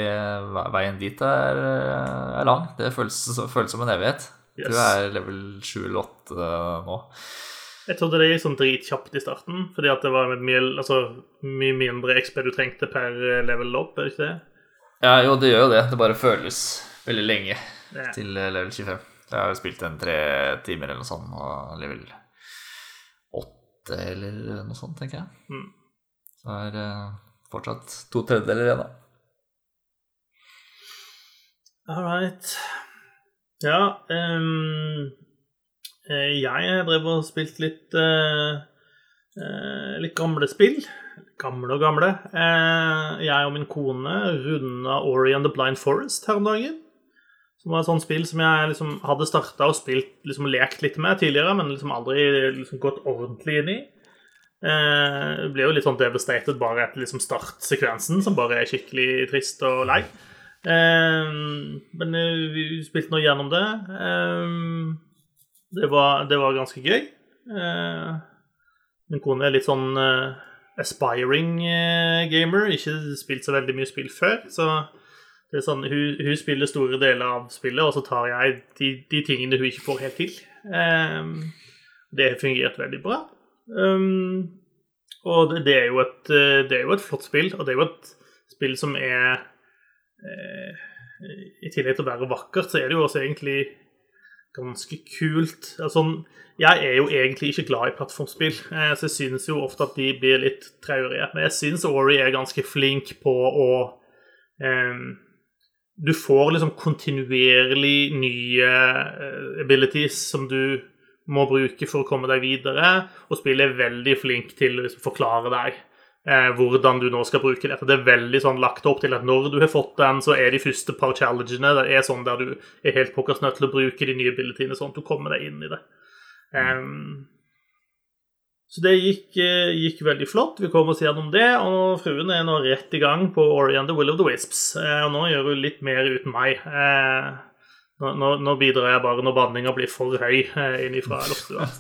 veien dit er, er lang. Det føles, føles, som en evighet. Yes. Du er level 7 eller 8 nå. Jeg trodde det gikk sånn dritkjapt i starten, fordi at det var mye, altså, mye mindre XP du trengte per level opp, er det ikke det? Ja, jo, det gjør jo det. Det bare føles veldig lenge ja. til level 25. Jeg har jo spilt en tre timer eller noe sånt, og level 8 eller noe sånt, tenker jeg. Mm. Så er det fortsatt to tredjedeler igjen, da. All right. Ja um Eh, jeg drev og spilte litt uh, uh, litt gamle spill. Gamle og gamle. Jeg og min kone runda Ori and the Blind Forest her om dagen. Som var et sånt spill som jeg liksom hadde starta og spilt, liksom lekt litt med tidligere, men liksom aldri liksom gått ordentlig inn i. Eh, ble jo litt sånn devastated bare etter liksom startsekvensen, som bare er skikkelig trist og lei. Men vi spilte nå gjennom det. Det var, det var ganske gøy. Eh, min kone er litt sånn eh, aspiring eh, gamer, ikke spilt så veldig mye spill før. Så det er sånn, hun, hun, spiller store deler av spillet, og så tar jeg de, de tingene hun ikke får helt til. Det har fungert veldig bra. Og det, er jo et, eh, det er jo et flott spill, og det er jo et spill som er eh, I tillegg til å være vakkert, så er det jo også egentlig ganske kult. Altså, jeg er jo egentlig ikke glad i plattformspill, eh, så jeg synes jo ofte at de blir litt traurige. Men jeg synes Ori er ganske flink på å eh, Du får liksom kontinuerlig nye eh, abilities som du må bruke for å komme deg videre, og spillet er veldig flink til å liksom forklare deg eh, hvordan du nå skal bruke det. Det er veldig sånn lagt opp til at når du har fått den, så er de første par challengene det er sånn der du er helt pokkers nødt til å bruke de nye abilityene, sånn at du kommer deg inn i det. Um, så det gikk, eh, gikk, veldig flott. Vi kom oss gjennom det, og fruen er nå rett i gang på Ori and the Will of the Wisps. Eh, og nå gjør hun litt mer uten meg. Eh, nå, nå, nå, bidrar jeg bare når banninga blir for høy innifra loftstua.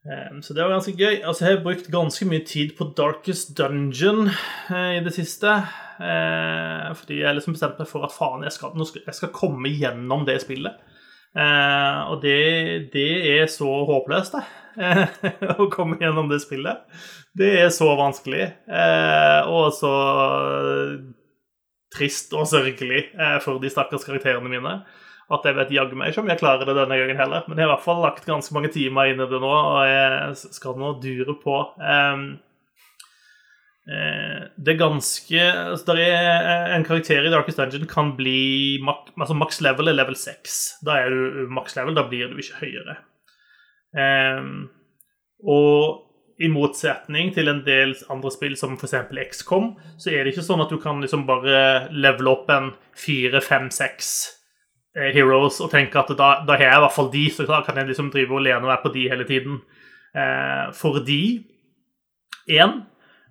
Um, så, det var ganske gøy. Altså, jeg har brukt ganske mye tid på Darkest Dungeon uh, i det siste. Uh, fordi jeg liksom bestemte meg for at faen, jeg skal, jeg skal komme gjennom det spillet. Uh, og det, det, er så håpløst, det. [LAUGHS] å komme gjennom det spillet. Det er så vanskelig. Og så trist og sørgelig for de stakkars karakterene mine. At jeg vet jaggu meg ikke om jeg klarer det denne gangen heller. Men jeg har i hvert fall lagt ganske mange timer inn i det nå, og jeg skal nå dure på. Um, det er ganske altså der er En karakter i Darkest Dungeon kan bli altså Max level er level 6. Da er du max level, da blir du ikke høyere. Um, og i motsetning til en del andre spill som f.eks. XCOM, så er det ikke sånn at du kan liksom bare levele opp en fire, fem, seks eh, heroes og tenke at da, da har jeg i hvert fall de, så kan jeg liksom drive og lene og være på de hele tiden. Eh, fordi én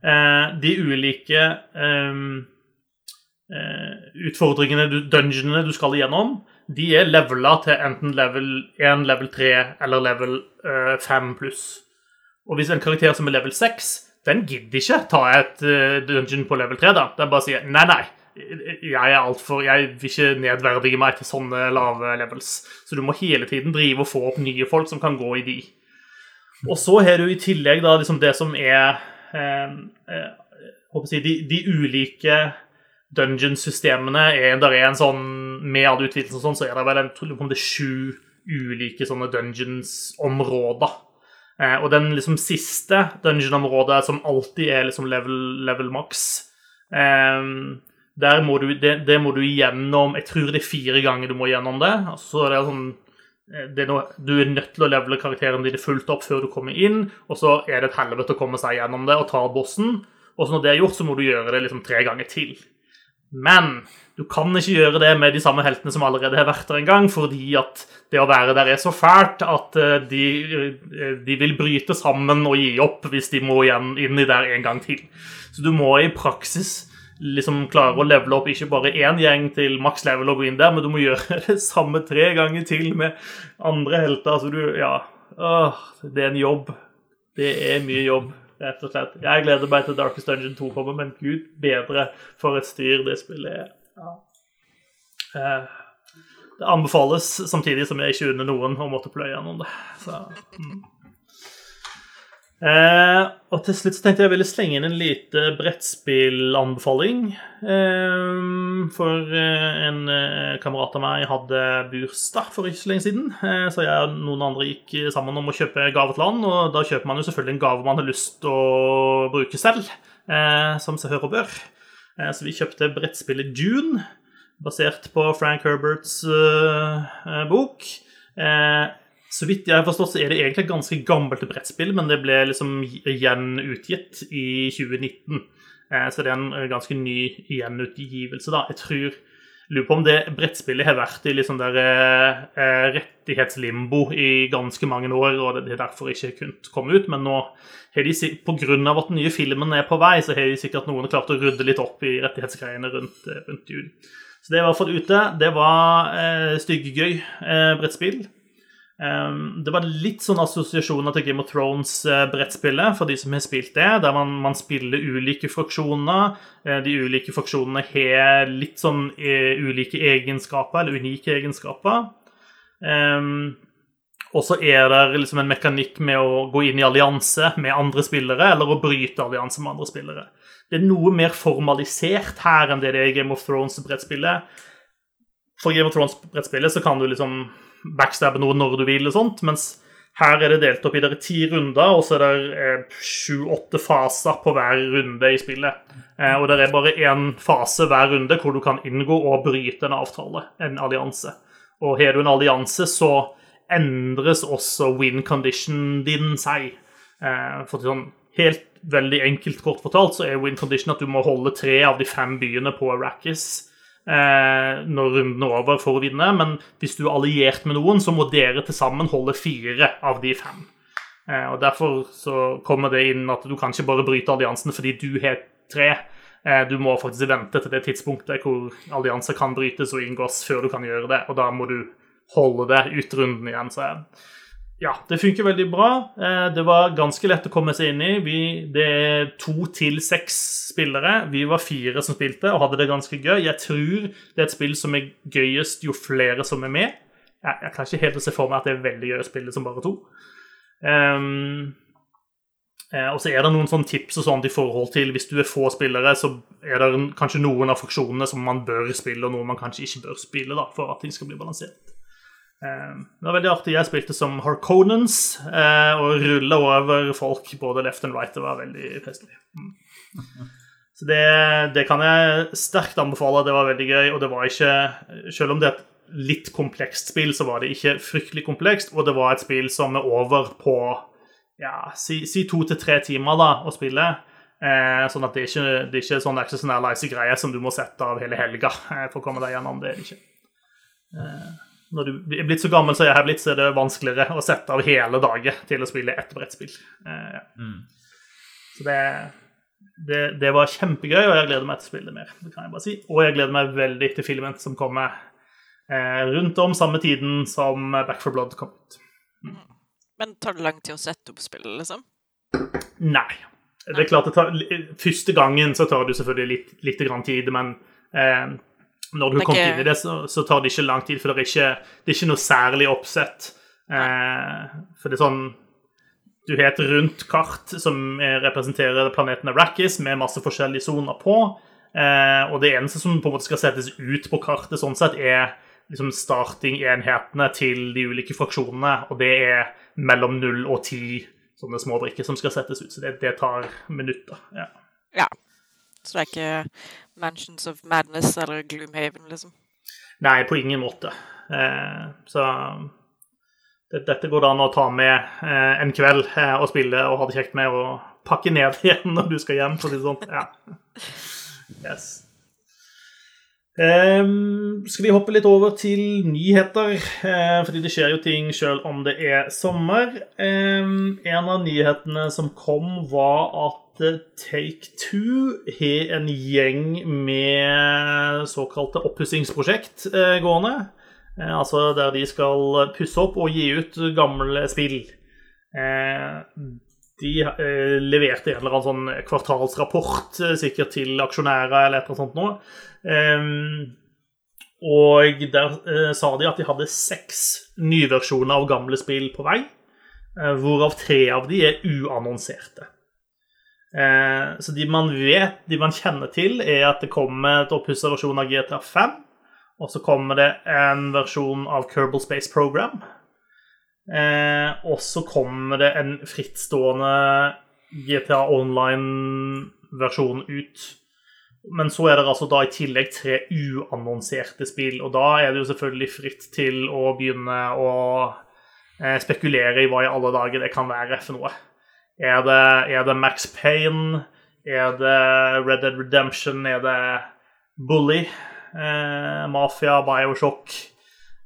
eh, De ulike eh, eh, utfordringene, du, dungeonene du skal igjennom, de er levela til enten level 1, level 3 eller level 5 eh, pluss. Og hvis en karakter som er level 6, den gidder ikke ta et uh, dungeon på level 3, da. Den bare sier nei, nei. Jeg er altfor Jeg vil ikke nedverdige meg til sånne lave levels. Så du må hele tiden drive og få opp nye folk som kan gå i de. Og så har du i tillegg da liksom det som er eh, eh, si, de, de, ulike dungeon-systemene er Der er en sånn Med all utvidelser og sånn, så er det vel en, det er sju ulike sånne dungeons-områder. Eh, og den liksom siste dungeon-området, som alltid er liksom level, level max der må du, det, det, må du gjennom Jeg tror det er fire ganger du må gjennom det. Altså, det er sånn eh, det er noe, Du er nødt til å levele karakteren din fullt opp før du kommer inn, og så er det et helvete å komme seg gjennom det og ta bossen. Og så når det er gjort, så må du gjøre det liksom tre ganger til. Men du kan ikke gjøre det med de samme heltene som allerede har vært der en gang, fordi at det å være der er så fælt at eh, de, eh, de vil bryte sammen og gi opp hvis de må igjen inn i der en gang til. Så du må i praksis liksom klare å levele opp ikke bare én gjeng til maks level og gå inn der, men du må gjøre [LAUGHS] det samme tre ganger til med andre helter. Altså du Ja. Åh, det er en jobb. Det er mye jobb rett og slett. Jeg gleder meg til Darkest Dungeon 2 kommer, men gud bedre for et styr det spillet er. Ja. Eh, det anbefales, samtidig som jeg ikke unner noen å måtte pløye gjennom det. Så, mm. Eh, og til slutt tenkte jeg ville slenge inn en lite brettspillanbefaling. Eh, for eh, en eh, kamerat av meg hadde bursdag for ikke så lenge siden. Eh, så jeg og noen andre gikk sammen om å kjøpe gave til han, og da kjøper man jo selvfølgelig en gave man har lyst til å bruke selv, som seg hør og bør. så vi kjøpte brettspillet Dune, basert på Frank Herberts bok. Eh, så vidt jeg har forstått, så er det egentlig et ganske gammelt brettspill, men det ble liksom gjenutgitt i 2019. Eh, så det er en ganske ny gjenutgivelse, da. Jeg tror Lurer på om det brettspillet har vært i liksom der eh, rettighetslimbo i ganske mange år, og det er derfor ikke kunnet komme ut. Men nå har de, pga. at den nye filmen er på vei, så har de sikkert noen klart å rydde litt opp i rettighetsgreiene rundt, eh, rundt jul. Så det hvert fall ute. Det var eh, styggegøy eh, brettspill. Um, det var litt sånn assosiasjoner til Game of Thrones-brettspillet, uh, for de som har spilt det, der man, man spiller ulike fraksjoner. Uh, de ulike fraksjonene har litt sånn uh, ulike egenskaper, eller unike egenskaper. Um, Og så er det liksom en mekanikk med å gå inn i allianse med andre spillere, eller å bryte allianse med andre spillere. Det er noe mer formalisert her enn det det er i Game of Thrones-brettspillet. For Game of Thrones-brettspillet så kan du liksom backstabbe noe når du vil, og sånt, mens her er det delt opp i der ti runder, og så er det eh, sju-åtte faser på hver runde i spillet. Eh, og det er bare én fase hver runde hvor du kan inngå og bryte en avtale, en allianse. Og har du en allianse, så endres også win condition din seg. Eh, for sånn helt veldig enkelt kort fortalt så er win condition at du må holde tre av de fem byene på Arrakis når runden er over for å vinne. Men hvis du er alliert med noen, så må dere til sammen holde fire av de fem. Eh, og Derfor så kommer det inn at du kan ikke bare bryte alliansen fordi du har tre. Eh, du må faktisk vente til det tidspunktet hvor allianser kan brytes og inngås, før du kan gjøre det. Og da må du holde det ut runden igjen. Så ja, det funker veldig bra. Eh, det var ganske lett å komme seg inn i. Vi, det er to til seks spillere. Vi var fire som spilte og hadde det ganske gøy. Jeg tror det er et spill som er gøyest jo flere som er med. Jeg, jeg kan ikke helt se for meg at det er veldig gøy å spille som bare to. Um, og så er det noen sånne tips og sånt i forhold til hvis du er få spillere, så er det kanskje noen av funksjonene som man bør spille, og noen man kanskje ikke bør spille da, for at ting skal bli balansert. Eh, det var veldig artig. Jeg spilte som Harkonans eh, og rulla over folk både left and right. Det var veldig festlig. Mm. Så det, det, kan jeg sterkt anbefale. Det var veldig gøy, og det var ikke Selv om det er et litt komplekst spill, så var det ikke fryktelig komplekst, og det var et spill som er over på ja, si, si to til tre timer da, å spille. Eh, sånn at det er ikke det er ikke sånn Access Analyze-greie som du må sette av hele helga eh, for å komme deg gjennom. Det er det ikke. Eh, når du er blitt så gammel som jeg har blitt, så er det vanskeligere å sette av hele dagen til å spille ett brettspill. Eh, ja. mm. Så det, det, det, var kjempegøy, og jeg gleder meg til å spille det mer. det kan jeg bare si. Og jeg gleder meg veldig til filmen som kommer eh, rundt om samme tiden som Back for Blood kom ut. Mm. Men tar det lang tid å sette opp spillet, liksom? Nei. Det er klart det tar, Første gangen så tar det selvfølgelig litt, litt tid, men eh, når du har kommet inn i det, så, så, tar det ikke lang tid, for det er ikke, det er ikke noe særlig oppsett. Eh, for det er sånn Du har et rundt kart som representerer planeten Arrakis, med masse forskjellige soner på. Eh, og det eneste som på en måte skal settes ut på kartet, sånn sett, er liksom starting-enhetene til de ulike fraksjonene. Og det er mellom null og ti sånne små brikker som skal settes ut. Så det, det tar minutter. ja. ja. Så det er ikke Mansions of Madness eller Gloomhaven, liksom? Nei, på ingen måte. Eh, så det, dette går det an å ta med eh, en kveld eh, og spille og ha det kjekt med, og pakke ned [LAUGHS] igjen når du skal hjem, for å si det sånn. Ja. Yes. Um, skal vi hoppe litt over til nyheter? Uh, fordi det skjer jo ting sjøl om det er sommer. Um, en av nyhetene som kom, var at Take Two har en gjeng med såkalte oppussingsprosjekt eh, gående. Eh, altså der de skal pusse opp og gi ut gamle spill. Eh, de leverte en eller annen sånn kvartalsrapport, sikkert til aksjonærer eller et eller annet sånt noe. Og der sa de at de hadde seks nyversjoner av gamle spill på vei, hvorav tre av de er uannonserte. Eh, så de man vet, de man kjenner til, er at det kommer et oppussa versjon av GTA 5. Og så kommer det en versjon av Kerbal Space Program. Eh, og så kommer det en frittstående GTA Online-versjon ut. Men så er det altså da i tillegg tre uannonserte spill, og da er det jo selvfølgelig fritt til å begynne å eh, spekulere i hva i alle dager det kan være for noe. Er det, er det, Max Payne? Er det Red Dead Redemption? Er det Bully? Eh, Mafia? Bioshock?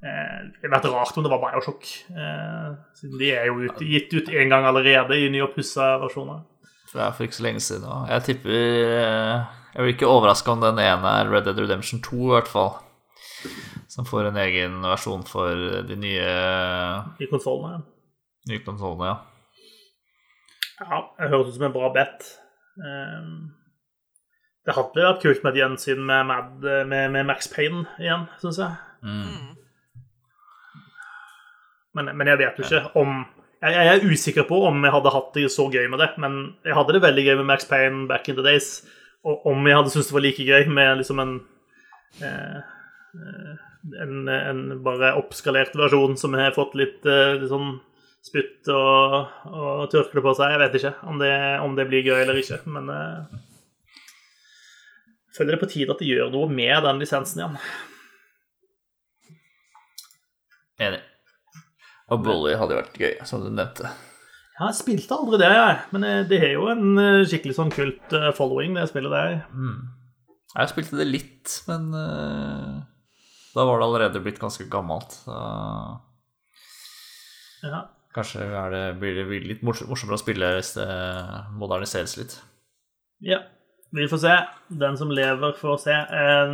Eh, det hadde vært rart om det var Bioshock, eh, siden de er jo ut, gitt ut én gang allerede i nyoppussa versjoner. Det er for ikke så lenge siden òg. Jeg tipper eh, Jeg blir ikke overraska om den ene er Red Dead Redemption 2, i hvert fall. Som får en egen versjon for de nye De konsollene. Nye konsolene, ja. Ja, det høres ut som en bra bet. Um, det hadde vært kult med et gjensyn med, med, med, Max Payne igjen, syns jeg. Mm. Men, men jeg vet jo ikke om jeg, jeg er usikker på om jeg hadde hatt det så gøy med det, men jeg hadde det veldig gøy med Max Payne back in the days. Og om jeg hadde syntes det var like gøy med liksom en eh, eh, en, en bare oppskalert versjon som har fått litt, eh, sånn spytt og, og tørkle på seg. Jeg vet ikke om det, om det blir gøy eller ikke, men uh, jeg føler det på tide at de gjør noe med den lisensen igjen. Enig. Og Bully hadde vært gøy, som du nevnte. Ja, jeg spilte aldri det, jeg. Men eh, det har jo en eh, skikkelig sånn kult following, det spillet der. Jeg spilte det litt, men uh, da var det allerede blitt ganske gammelt. Så Ja. Kanskje det, blir det litt morsom- morsommere å spille hvis det moderniseres litt. ja. Vi får se. Den som lever, får se. Eh,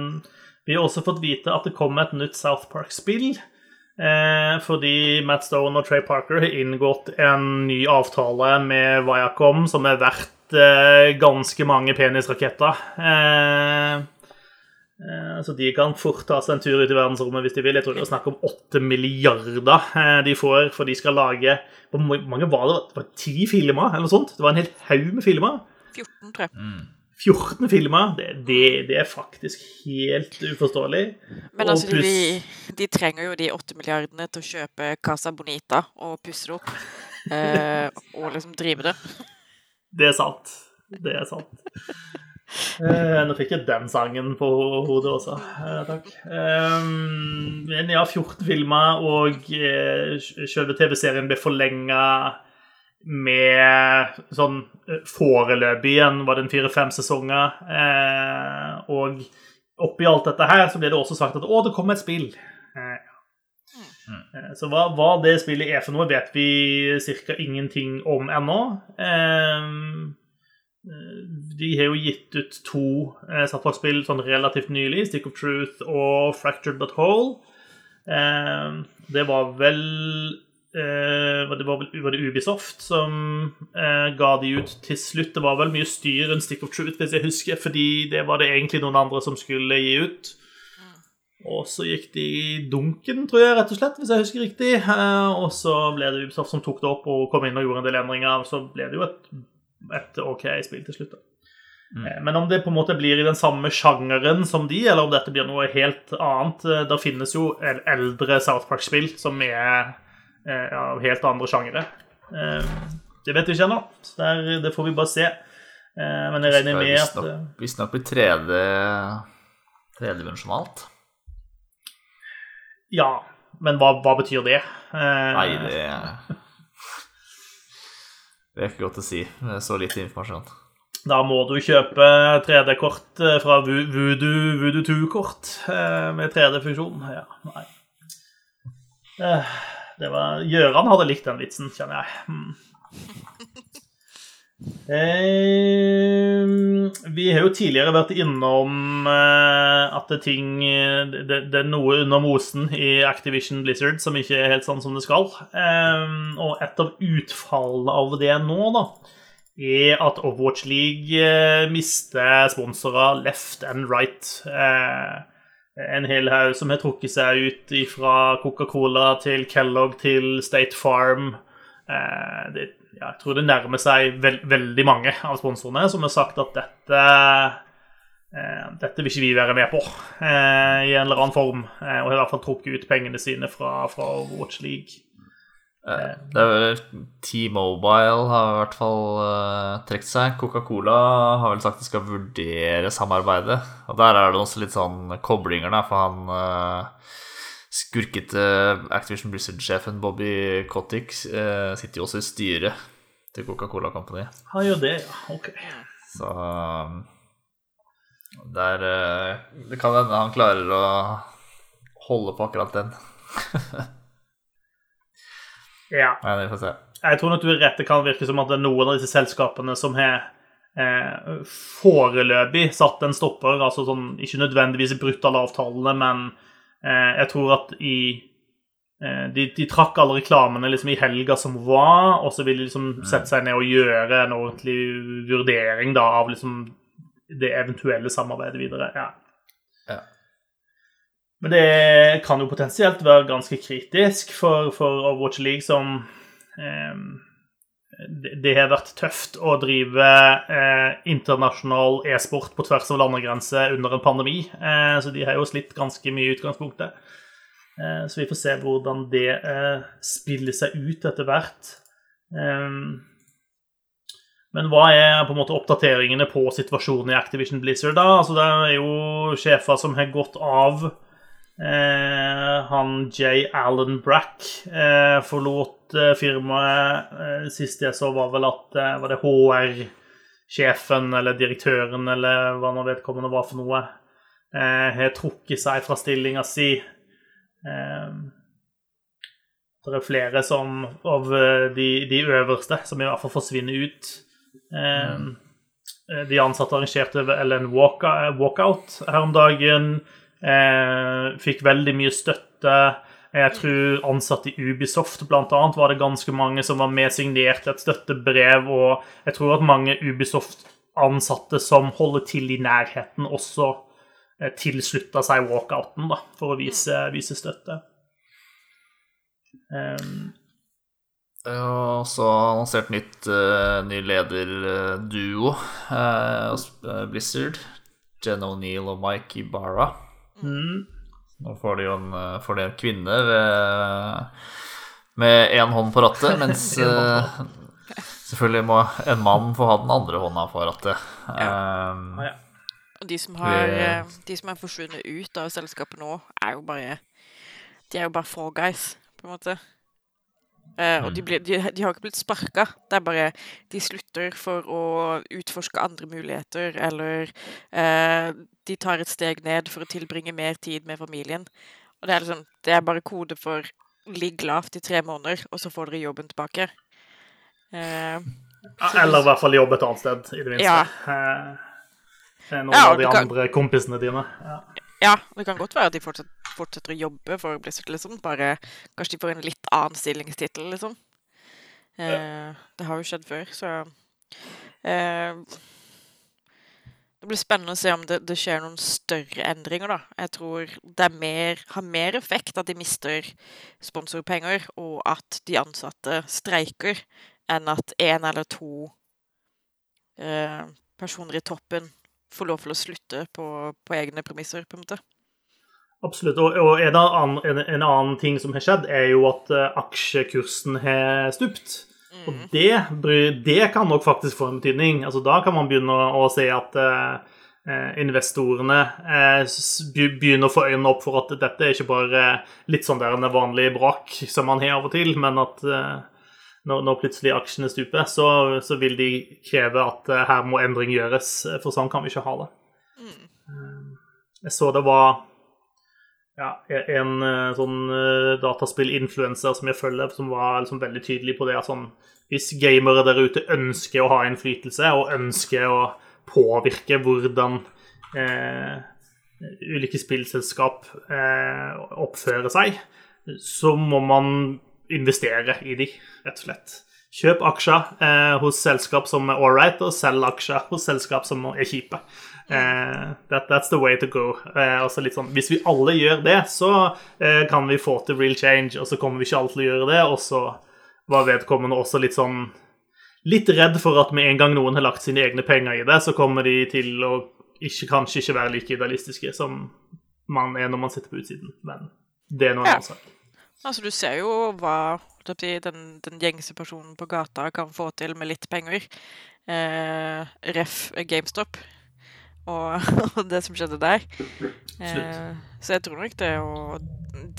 Vi har også fått vite at det kommer et nytt South Park-spill. Eh, fordi Matt Stone og Trey Parker har inngått en ny avtale med Viacom som er verdt eh, ganske mange penisraketter. Eh, så de kan fort ta seg en tur ut i verdensrommet hvis de vil. Jeg tror det er snakk om åtte milliarder eh, de får, for de skal lage Hvor mange var det? Det var ti filmer, eller noe sånt? Det var en hel haug med filmer. 14, tror jeg. 14 filmer. Det, det, det er faktisk helt uforståelig. Men Og altså, pluss- de, de trenger jo de åtte milliardene til å kjøpe Casa Bonita og pusse det opp. Eh, og liksom drive det. Det er sant. Det er sant. Eh, nå fikk jeg den sangen på hodet også. Eh, takk. Eh, men ja, 14 filmer, og eh, selve TV-serien ble forlenga med sånn eh, foreløpig igjen var det en fire-fem sesonger. Eh, og oppi alt dette her så ble det også sagt at å, det kommer et spill. Eh, Eh, Så hva, hva det spillet er for noe, vet vi ca. ingenting om ennå. Eh, De har jo gitt ut to eh, Southpark-spill sånn relativt nylig, Stick of Truth og Fractured But Whole. Eh, Det var vel eh, det var, vel, var det Ubisoft som eh, ga de ut til slutt. Det var vel mye styr enn Stick of Truth, hvis jeg husker, fordi det var det egentlig noen andre som skulle gi ut. Og så gikk de i dunken, tror jeg, rett og slett, hvis jeg husker riktig. Eh, Og så ble det Ubisoft som tok det opp og kom inn og gjorde en del endringer. Så ble det jo et, et OK spill til slutt. da. Eh, Men om det på en måte blir i den samme sjangeren som de, eller om dette blir noe helt annet eh, Det finnes jo el- eldre South Park-spill som er eh, av helt andre sjangere. Det vet vi ikke ennå. Det får vi bare se. Men jeg regner med at Visstnok blir 3D tredimensjonalt. Ja, men hva, hva betyr det? Nei, det Det er ikke godt å si med så lite informasjon. Da må du kjøpe 3D-kort eh, fra Vo- Voodoo, Voodoo 2-kort eh, med 3D-funksjon. Ja, nei. Eh, Det var Gjøran hadde likt den vitsen, kjenner jeg. Hmm. Eh, vi har jo tidligere vært innom eh, at det, ting, det, det er noe under mosen i Activision Blizzard som ikke er helt sånn som det skal. Eh, og et av utfallene av det nå, da, er at Overwatch League eh, mister sponsorer left and right. Eh, en hel haug som har trukket seg ut fra Coca-Cola til Kellogg til State Farm. Eh, det, ja, jeg tror det nærmer seg veld, veldig mange av sponsorene som har sagt at dette eh, dette vil ikke vi være med på eh, i en eller annen form. Eh, og i hvert fall trukket ut pengene sine fra, fra Watch League. Eh, Det er vel T-Mobile har i hvert fall uh, trukket seg. Coca-Cola har vel sagt de skal vurdere samarbeidet. Og der er det også litt sånn koblinger, da, for han eh, skurkete Activision Blizzard-sjefen Bobby Kotick eh, sitter jo også i styret til Coca-Cola Company. Han gjør det, ja. Ok. Så um, der eh, Det kan hende han klarer å holde på akkurat den. [LAUGHS] Ja. Men vi får se. Jeg tror nok du er rett. Det kan virke som at det er noen av disse selskapene som har eh, foreløpig satt en stopper. altså sånn, Ikke nødvendigvis brutt alle avtalene, men jeg tror at i eh, de, de trakk alle reklamene liksom i helga som var, og så ville de liksom sette seg ned og gjøre en ordentlig vurdering da, av liksom det eventuelle samarbeidet videre. Ja. Ja. Men det kan jo potensielt være ganske kritisk for, for Overwatch League, som eh, det, har vært tøft å drive eh, internasjonal e-sport på tvers av landegrenser under en pandemi. Eh, så de har jo slitt ganske mye i utgangspunktet. Eh, så vi får se hvordan det eh, spiller seg ut etter hvert. Eh, men hva er på en måte oppdateringene på situasjonen i Activision Blizzard? da? Altså Det er jo sjefer som har gått av. Eh, han J. Allen Brack eh, forlot eh, firmaet. Eh, sist jeg så, var vel at eh, var det HR-sjefen eller direktøren eller hva nå vedkommende var for noe, eh, har trukket seg fra stillinga si. Det er flere som, av de, de øverste som i hvert fall forsvinner ut. Eh, De ansatte arrangerte vel en walkout her om dagen. Eh, fikk veldig mye støtte. Jeg tror ansatte i Ubisoft annet, var det ganske mange som var med signert et støttebrev. Og jeg tror at mange Ubisoft-ansatte som holder til i nærheten, også eh, tilslutta seg walkouten da, for å vise, vise støtte. Um, er jo annonsert nytt, uh, ny lederduo uh, hos Blizzard. Jen O'Neill og Mike Ibarra. Mm, Nå får de jo en, eh, får de en kvinne ved, med én hånd på rattet, [LAUGHS] mens eh, selvfølgelig må en mann få ha den andre hånda på rattet. Um, ja. Og de som har, eh, de som er forsvunnet ut av selskapet nå, er jo bare De er jo bare four guys, på en måte. Eh, og de, ble, de, de har ikke blitt sparka. Det er bare De slutter for å utforske andre muligheter, eller uh, de tar et steg ned for å tilbringe mer tid med familien. Og det er liksom Det er bare kode for ligg lavt i tre måneder, og så får dere jobben tilbake. Eh, Eller i hvert fall jobbe et annet sted, i det minste. Ja. Noen Ja, av de andre kan- kompisene dine. Ja. Ja, det kan godt være at de fortsetter, fortsetter å jobbe for Blizzard, liksom. Bare kanskje de får en litt annen stillingstittel, liksom. Eh, det har jo skjedd før, så eh, Det blir spennende å se om det, det skjer noen større endringer, da. Jeg tror det er mer, har mer effekt at de mister sponsorpenger, og at de ansatte streiker, enn at én eller to eh, personer i toppen får lov til å slutte på, på egne premisser, på en måte. Absolutt. Og, og en, annen, en, en annen ting som har skjedd, er jo at eh, aksjekursen har stupt. Og det, det kan nok faktisk få en betydning. Altså, da kan man begynne å, å se at eh, eh, investorene eh, begynner å få øynene opp for at dette er ikke bare litt sånn der en vanlig brak som man har av og til, men at eh, når, når plutselig aksjene stuper, så, så vil de kreve at eh, her må endring gjøres, for sånn kan vi ikke ha det. Jeg så det var ja, en eh, sånn eh, dataspill-influencer som jeg følger, som var liksom veldig tydelig på det at sånn Hvis gamere der ute ønsker å ha innflytelse og ønsker å påvirke hvordan eh, ulike spillselskap eh, oppfører seg, så må man investere i de, rett og slett. Kjøp aksjer eh, hos selskap som er ålreit, og selg aksjer hos selskap som er kjipe. Eh, that, that's the way to go. Eh, sånn, hvis vi alle gjør det, så eh, kan vi få til real change, og så kommer vi ikke alle til å gjøre det, og så var vedkommende også litt sånn Litt redd for at med en gang noen har lagt sine egne penger i det, så kommer de til å ikke, kanskje ikke være like idealistiske som man er når man sitter på utsiden. Men det er noe Ja. annet sak. Altså, du ser jo hva den, den gjengse personen på gata kan få til med litt penger. Eh, ref. GameStop og, [LAUGHS] og det som skjedde der. Eh, så jeg tror nok det å,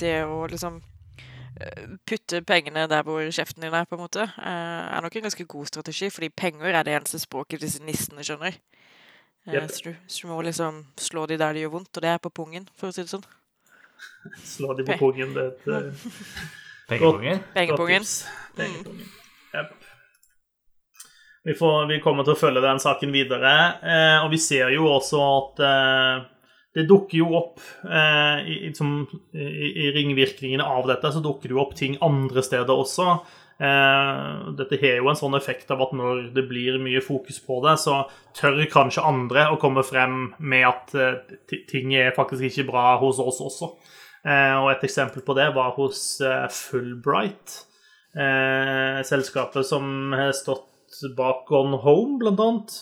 det å liksom eh, putte pengene der hvor kjeften din er, på en måte, eh, er nok en ganske god strategi, fordi penger er det eneste språket disse nissene skjønner. Eh, Jep. så, du, så du må liksom slå de der det gjør vondt, og det er på pungen, for å si det sånn. [LAUGHS] Slå de på pungen. Det er et eh, [LAUGHS] Pengepungen. Pengepungen. Jep. Vi, får, vi kommer til å følge den saken videre, eh, og vi ser jo også at eh, det dukker jo opp eh, i, i, som, i, i ringvirkningene av dette, så dukker det jo opp ting andre steder også. Eh, dette har jo en sånn effekt av at når det blir mye fokus på det, så tør kanskje andre å komme frem med at eh, ting er faktisk ikke bra hos oss også. Eh, og et eksempel på det var hos Fullbright, selskapet som har stått bak Gone Home, blant annet,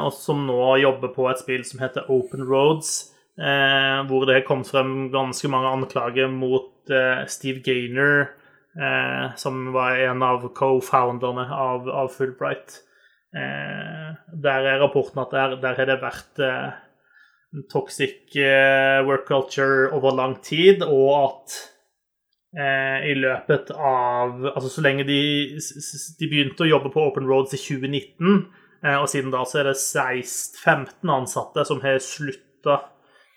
og som nå jobber på et spill som heter Open Roads, hvor det har kommet frem ganske mange anklager mot Steve Gaynor, eh, som var en av co-founderne av, av Fullbright. Eh, der er rapporten at der, der har det vært eh, toxic eh, work culture over lang tid, og at eh, i løpet av Altså så lenge de, de begynte å jobbe på Open Roads i 2019, eh, og siden da så er det 16-15 ansatte som har slutta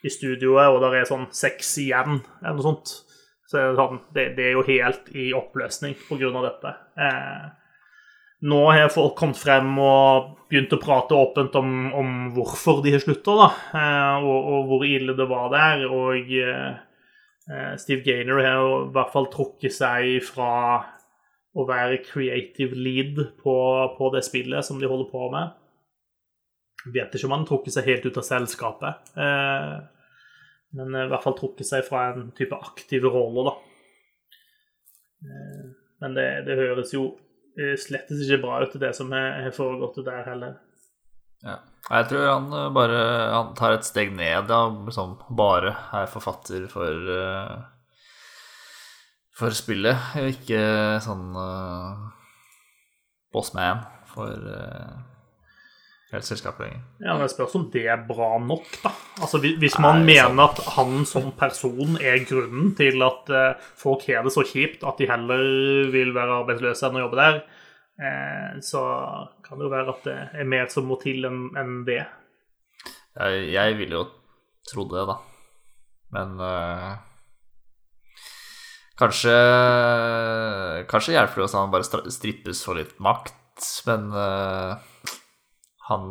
i studioet, og der er sånn seks igjen, eller noe sånt. Så sånn, det, det er jo helt i oppløsning av dette. Eh, nå har folk kommet frem og begynt å prate åpent om, om hvorfor de har slutta, eh, og, og hvor ille det var der. Og eh, Steve Gaynor har i hvert fall trukket seg fra å være creative lead på, på det spillet som de holder på med. Vet ikke om han har trukket seg helt ut av selskapet, eh, men i hvert fall trukket seg fra en type aktive rolle, da. Eh, men det, det høres jo eh, slettes ikke bra ut, det som har foregått der heller. Ja. Jeg tror han eh, bare han tar et steg ned, da, som bare er forfatter for eh, for spillet, ikke sånn uh, bossman for uh, hele selskapet lenger. Ja, men Det spørs om det er bra nok, da. Altså, hvis- man Nei, mener at han som person er grunnen til at uh, folk har det så kjipt at de heller vil være arbeidsløse enn å jobbe der, uh, så kan det jo være at det er mer som må til enn en det. Jeg, jeg ville jo tro det, da. Men uh... kanskje Kanskje hjelper det hvis han bare strippes for litt makt, men han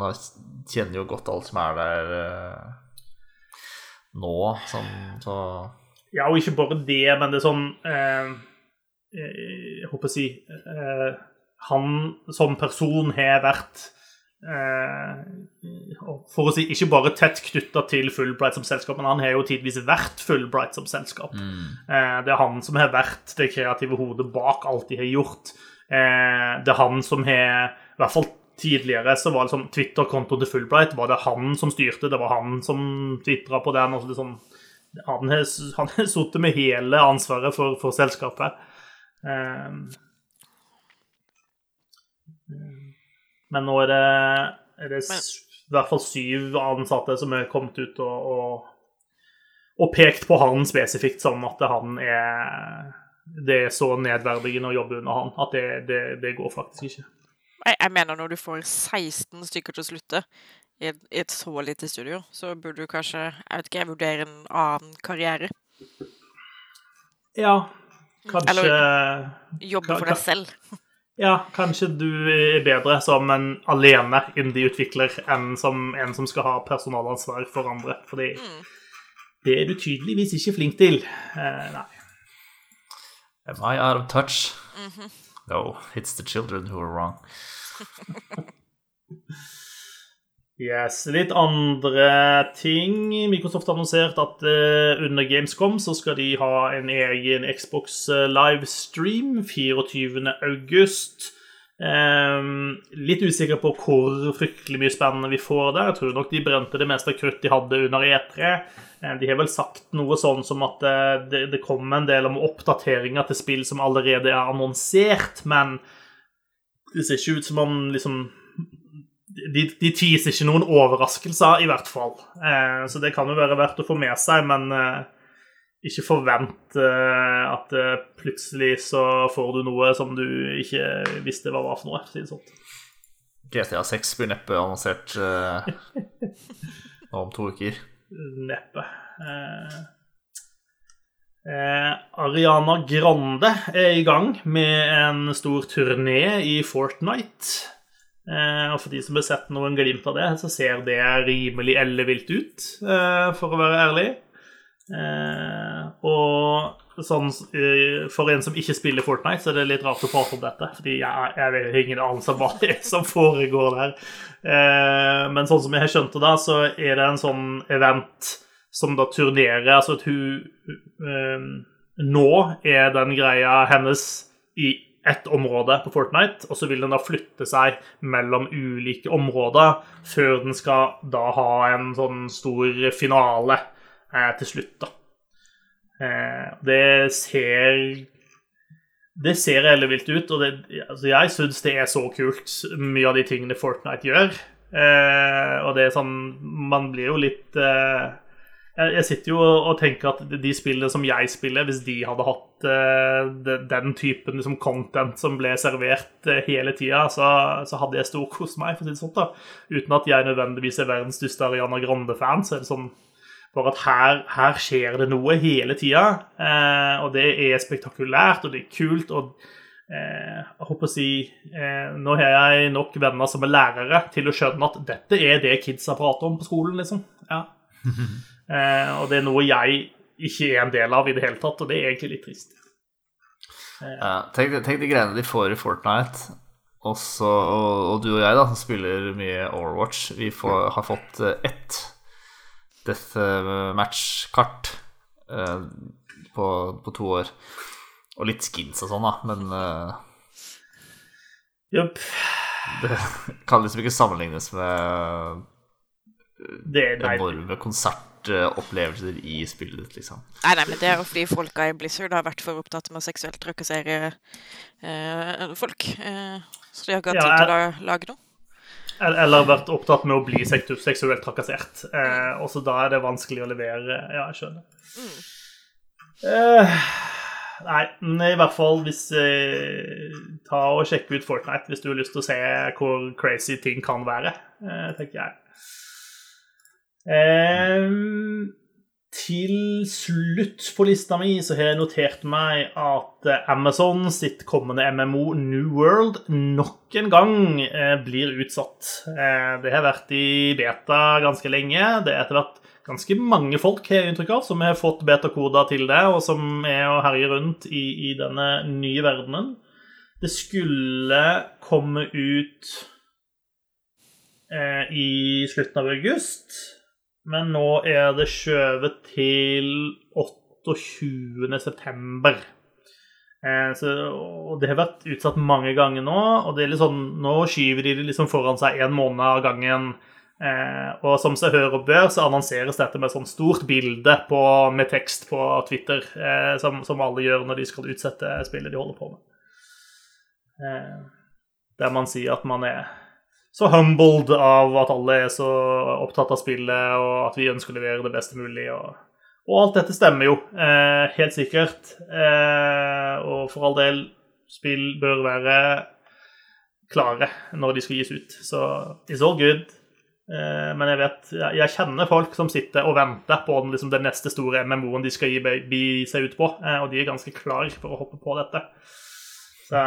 kjenner jo godt alt som er der eh, nå, sånn så Ja, og ikke bare det, men det er sånn eh, eh, Jeg håper å si eh, Han som person har vært eh, For å si ikke bare tett knytta til Fullbright som selskap, men han har jo tidvis vært Fullbright som selskap. Eh, det er han som har vært det kreative hodet bak alt de har gjort. Det er han som har I hvert fall tidligere så var det sånn Twitter-kontoen til Fullbright var det han som styrte. Det var han som tvitra på den. og sånn han har, sittet med hele ansvaret for, for selskapet. Um, men nå er det, er det i hvert fall syv ansatte som er kommet ut og, og, og pekt på han spesifikt som at han er Det er så nedverdigende å jobbe under han at det, det, det går faktisk ikke. Jeg, jeg mener når du får 16 stykker til å slutte i et, i et så lite studio, så burde du kanskje jeg vet ikke, jeg vurdere en annen karriere. Ja, kanskje Jobbe for deg selv. Ja, kanskje du er bedre som en alene indie-utvikler enn som en som skal ha personalansvar for andre. Fordi det er du tydeligvis ikke flink til. Eh, nei. Am I out of touch? No, it's the children who are wrong. [LAUGHS] Yes, Litt andre ting. Microsoft har annonsert at uh, under Gamescom så skal de ha en egen Xbox eh, livestream 24. Ehm, litt usikker på hvor fryktelig mye spennende vi får der. Jeg tror nok de brente det meste krutt de hadde under E3. Eh, De har vel sagt noe sånn som at eh, det, det kommer en del om oppdateringer til spill som allerede er annonsert, men det ser ikke ut som om liksom de, de teaser ikke noen overraskelser, i hvert fall. Eh, så det kan jo være verdt å få med seg, men eh, ikke forvent eh, at eh, plutselig så får du noe som du ikke visste hva var for noe. si det sånn. GTA 6 blir neppe annonsert uh, om to uker. [LAUGHS] Neppe. Uh, uh, Ariana Grande er i gang med en stor turné i Fortnite. Og for de som har sett noen glimt av det, så ser det rimelig ellevilt ut, for å være ærlig. Eh, og sånn eh, For en som ikke spiller Fortnite, så er det litt rart å prate om dette. Fordi jeg, jeg har ingen anelse om hva det er som foregår der. Eh, men sånn som jeg har skjønt det, da, så er det en sånn event som da turnerer. Altså at hun eh, Nå er den greia hennes i ett område på Fortnite, og så vil den da flytte seg mellom ulike områder før den skal da ha en sånn stor finale til slutt, da. Eh, det ser Det ser heller vilt ut, og det, altså jeg syns det er så kult, mye av de tingene Fortnite gjør. Eh, og det er sånn Man blir jo litt eh, jeg sitter jo og tenker at de spillene som jeg spiller, hvis de hadde hatt eh, den typen liksom, content som ble servert eh, hele tida, så, så hadde jeg storkost meg, for å si det sånn. da. Uten at jeg nødvendigvis er verdens største Ariana Grande-fan, så er det sånn bare at her, her skjer det noe hele tida, eh, og det er spektakulært, og det er kult. og eh, jeg håper å si eh, Nå har jeg nok venner som er lærere til å skjønne at dette er det kidsa prater om på skolen, liksom. Ja. [LAUGHS] Eh, og det er noe jeg ikke er en del av i det hele tatt, og det er egentlig litt trist. Ja, tenk, tenk de greiene de får i Fortnite. Også, og, og du og jeg, da, som spiller mye Overwatch, vi får, har fått eh, ett deathmatch-kart eh, på, på to år. Og litt skins og sånn, da, men eh, Jupp. det kan liksom ikke sammenlignes med Det nei, enorme konsertopplevelser i spillet ditt, liksom. Nei, nei, men det er jo fordi folka i Blizzard har vært for opptatt med å seksuelt trakassere eh, folk. Eh, så de har ikke hatt tid til å lage noe. Eller vært opptatt med å bli seksuelt trakassert. Eh, og så da er det vanskelig å levere. Ja, jeg skjønner. Eh, nei, men i hvert fall hvis eh, Ta og sjekk ut Fortnite hvis du har lyst til å se hvor crazy ting kan være, eh, tenker jeg. Ehm, til slutt på lista mi så har jeg notert meg at eh, Amazon sitt kommende MMO New World nok en gang eh, blir utsatt. Eh, det har vært i beta ganske lenge. Det er etter hvert ganske mange folk har jeg inntrykk av, som har fått betakoder til det, og som er å herje rundt i, i denne nye verdenen. Det skulle komme ut i slutten av august. Men nå er det skjøvet til 28. september. Eh, så, og det har vært utsatt mange ganger nå, og det er litt sånn, nå skyver de det liksom foran seg en måned av gangen. Eh, og som seg hør og bør, så annonseres dette med sånn stort bilde på, med tekst på Twitter, eh, som, som alle gjør når de skal utsette spillet de holder på med. Eh, der man sier at man er så humbled av at alle er så opptatt av spillet, og at vi ønsker å levere det beste mulig. Og, og alt dette stemmer jo, eh, helt sikkert. Eh, og for all del, spill bør være klare når de skal gis ut. Så it's all good. Eh, men jeg vet, jeg, jeg kjenner folk som sitter og venter på den, liksom, den neste store MMO-en de skal gi, seg ut på, eh, og de er ganske klar for å hoppe på dette. Så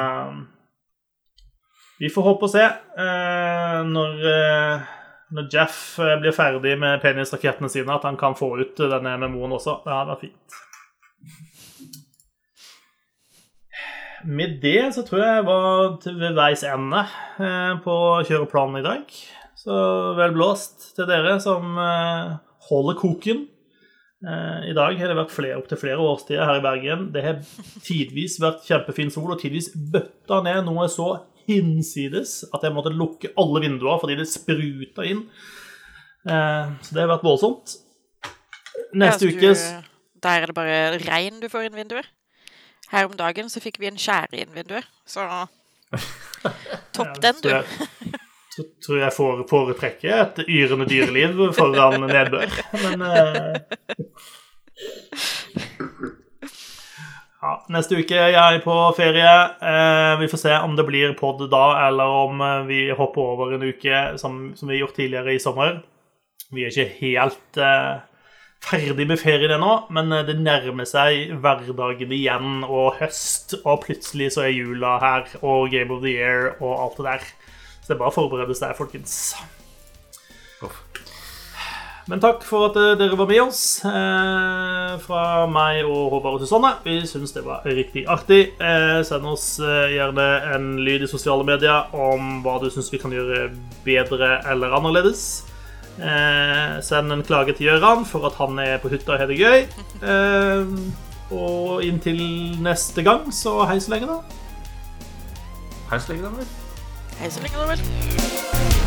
vi får håpe og se. Eh, når, eh, når Jeff eh, blir ferdig med penisrakettene sine, at han kan få ut denne MMO-en også. Det hadde vært fint. Med det så tror jeg jeg var ved veis ende på kjøreplanen i dag. Så vel blåst til dere som holder koken. I dag har det vært flere, opptil flere årstider her i Bergen. Det har tidvis vært kjempefin sol, og tidvis bøtta ned noe så hinsides at jeg måtte lukke alle vinduer fordi det spruta inn. Eh, så det har vært voldsomt. Neste Ja, uke Der er det bare regn du får inn vinduer. Her om dagen så fikk vi en skjære inn vinduet, så [LAUGHS] Topp den, du. Så så tror jeg får foretrekke et yrende dyreliv foran nedbør. Men eh, [LAUGHS] ja, Neste uke er jeg på ferie. Eh, vi får se om det blir pod da, eller om eh, vi hopper over en uke, som, som vi har gjort tidligere i sommer. Vi er ikke helt eh, ferdig med ferien ennå, men eh, det nærmer seg hverdagen igjen og høst, og plutselig så er jula her, og Game of the Year og alt det der. Så det er bare å forberede seg, folkens. Uff. Men takk for at eh, dere var med oss. Eh, fra meg og Håvard og Susanne. Vi syns det var riktig artig. Eh, send oss eh, gjerne en lyd i sosiale medier om hva du syns vi kan gjøre bedre eller annerledes. Eh, send en klage til Gøran for at han er på hytta og har det gøy. Eh, og inntil neste gang, så hei så lenge, da. Hei så lenge, da vel. Hei så lenge, da vel.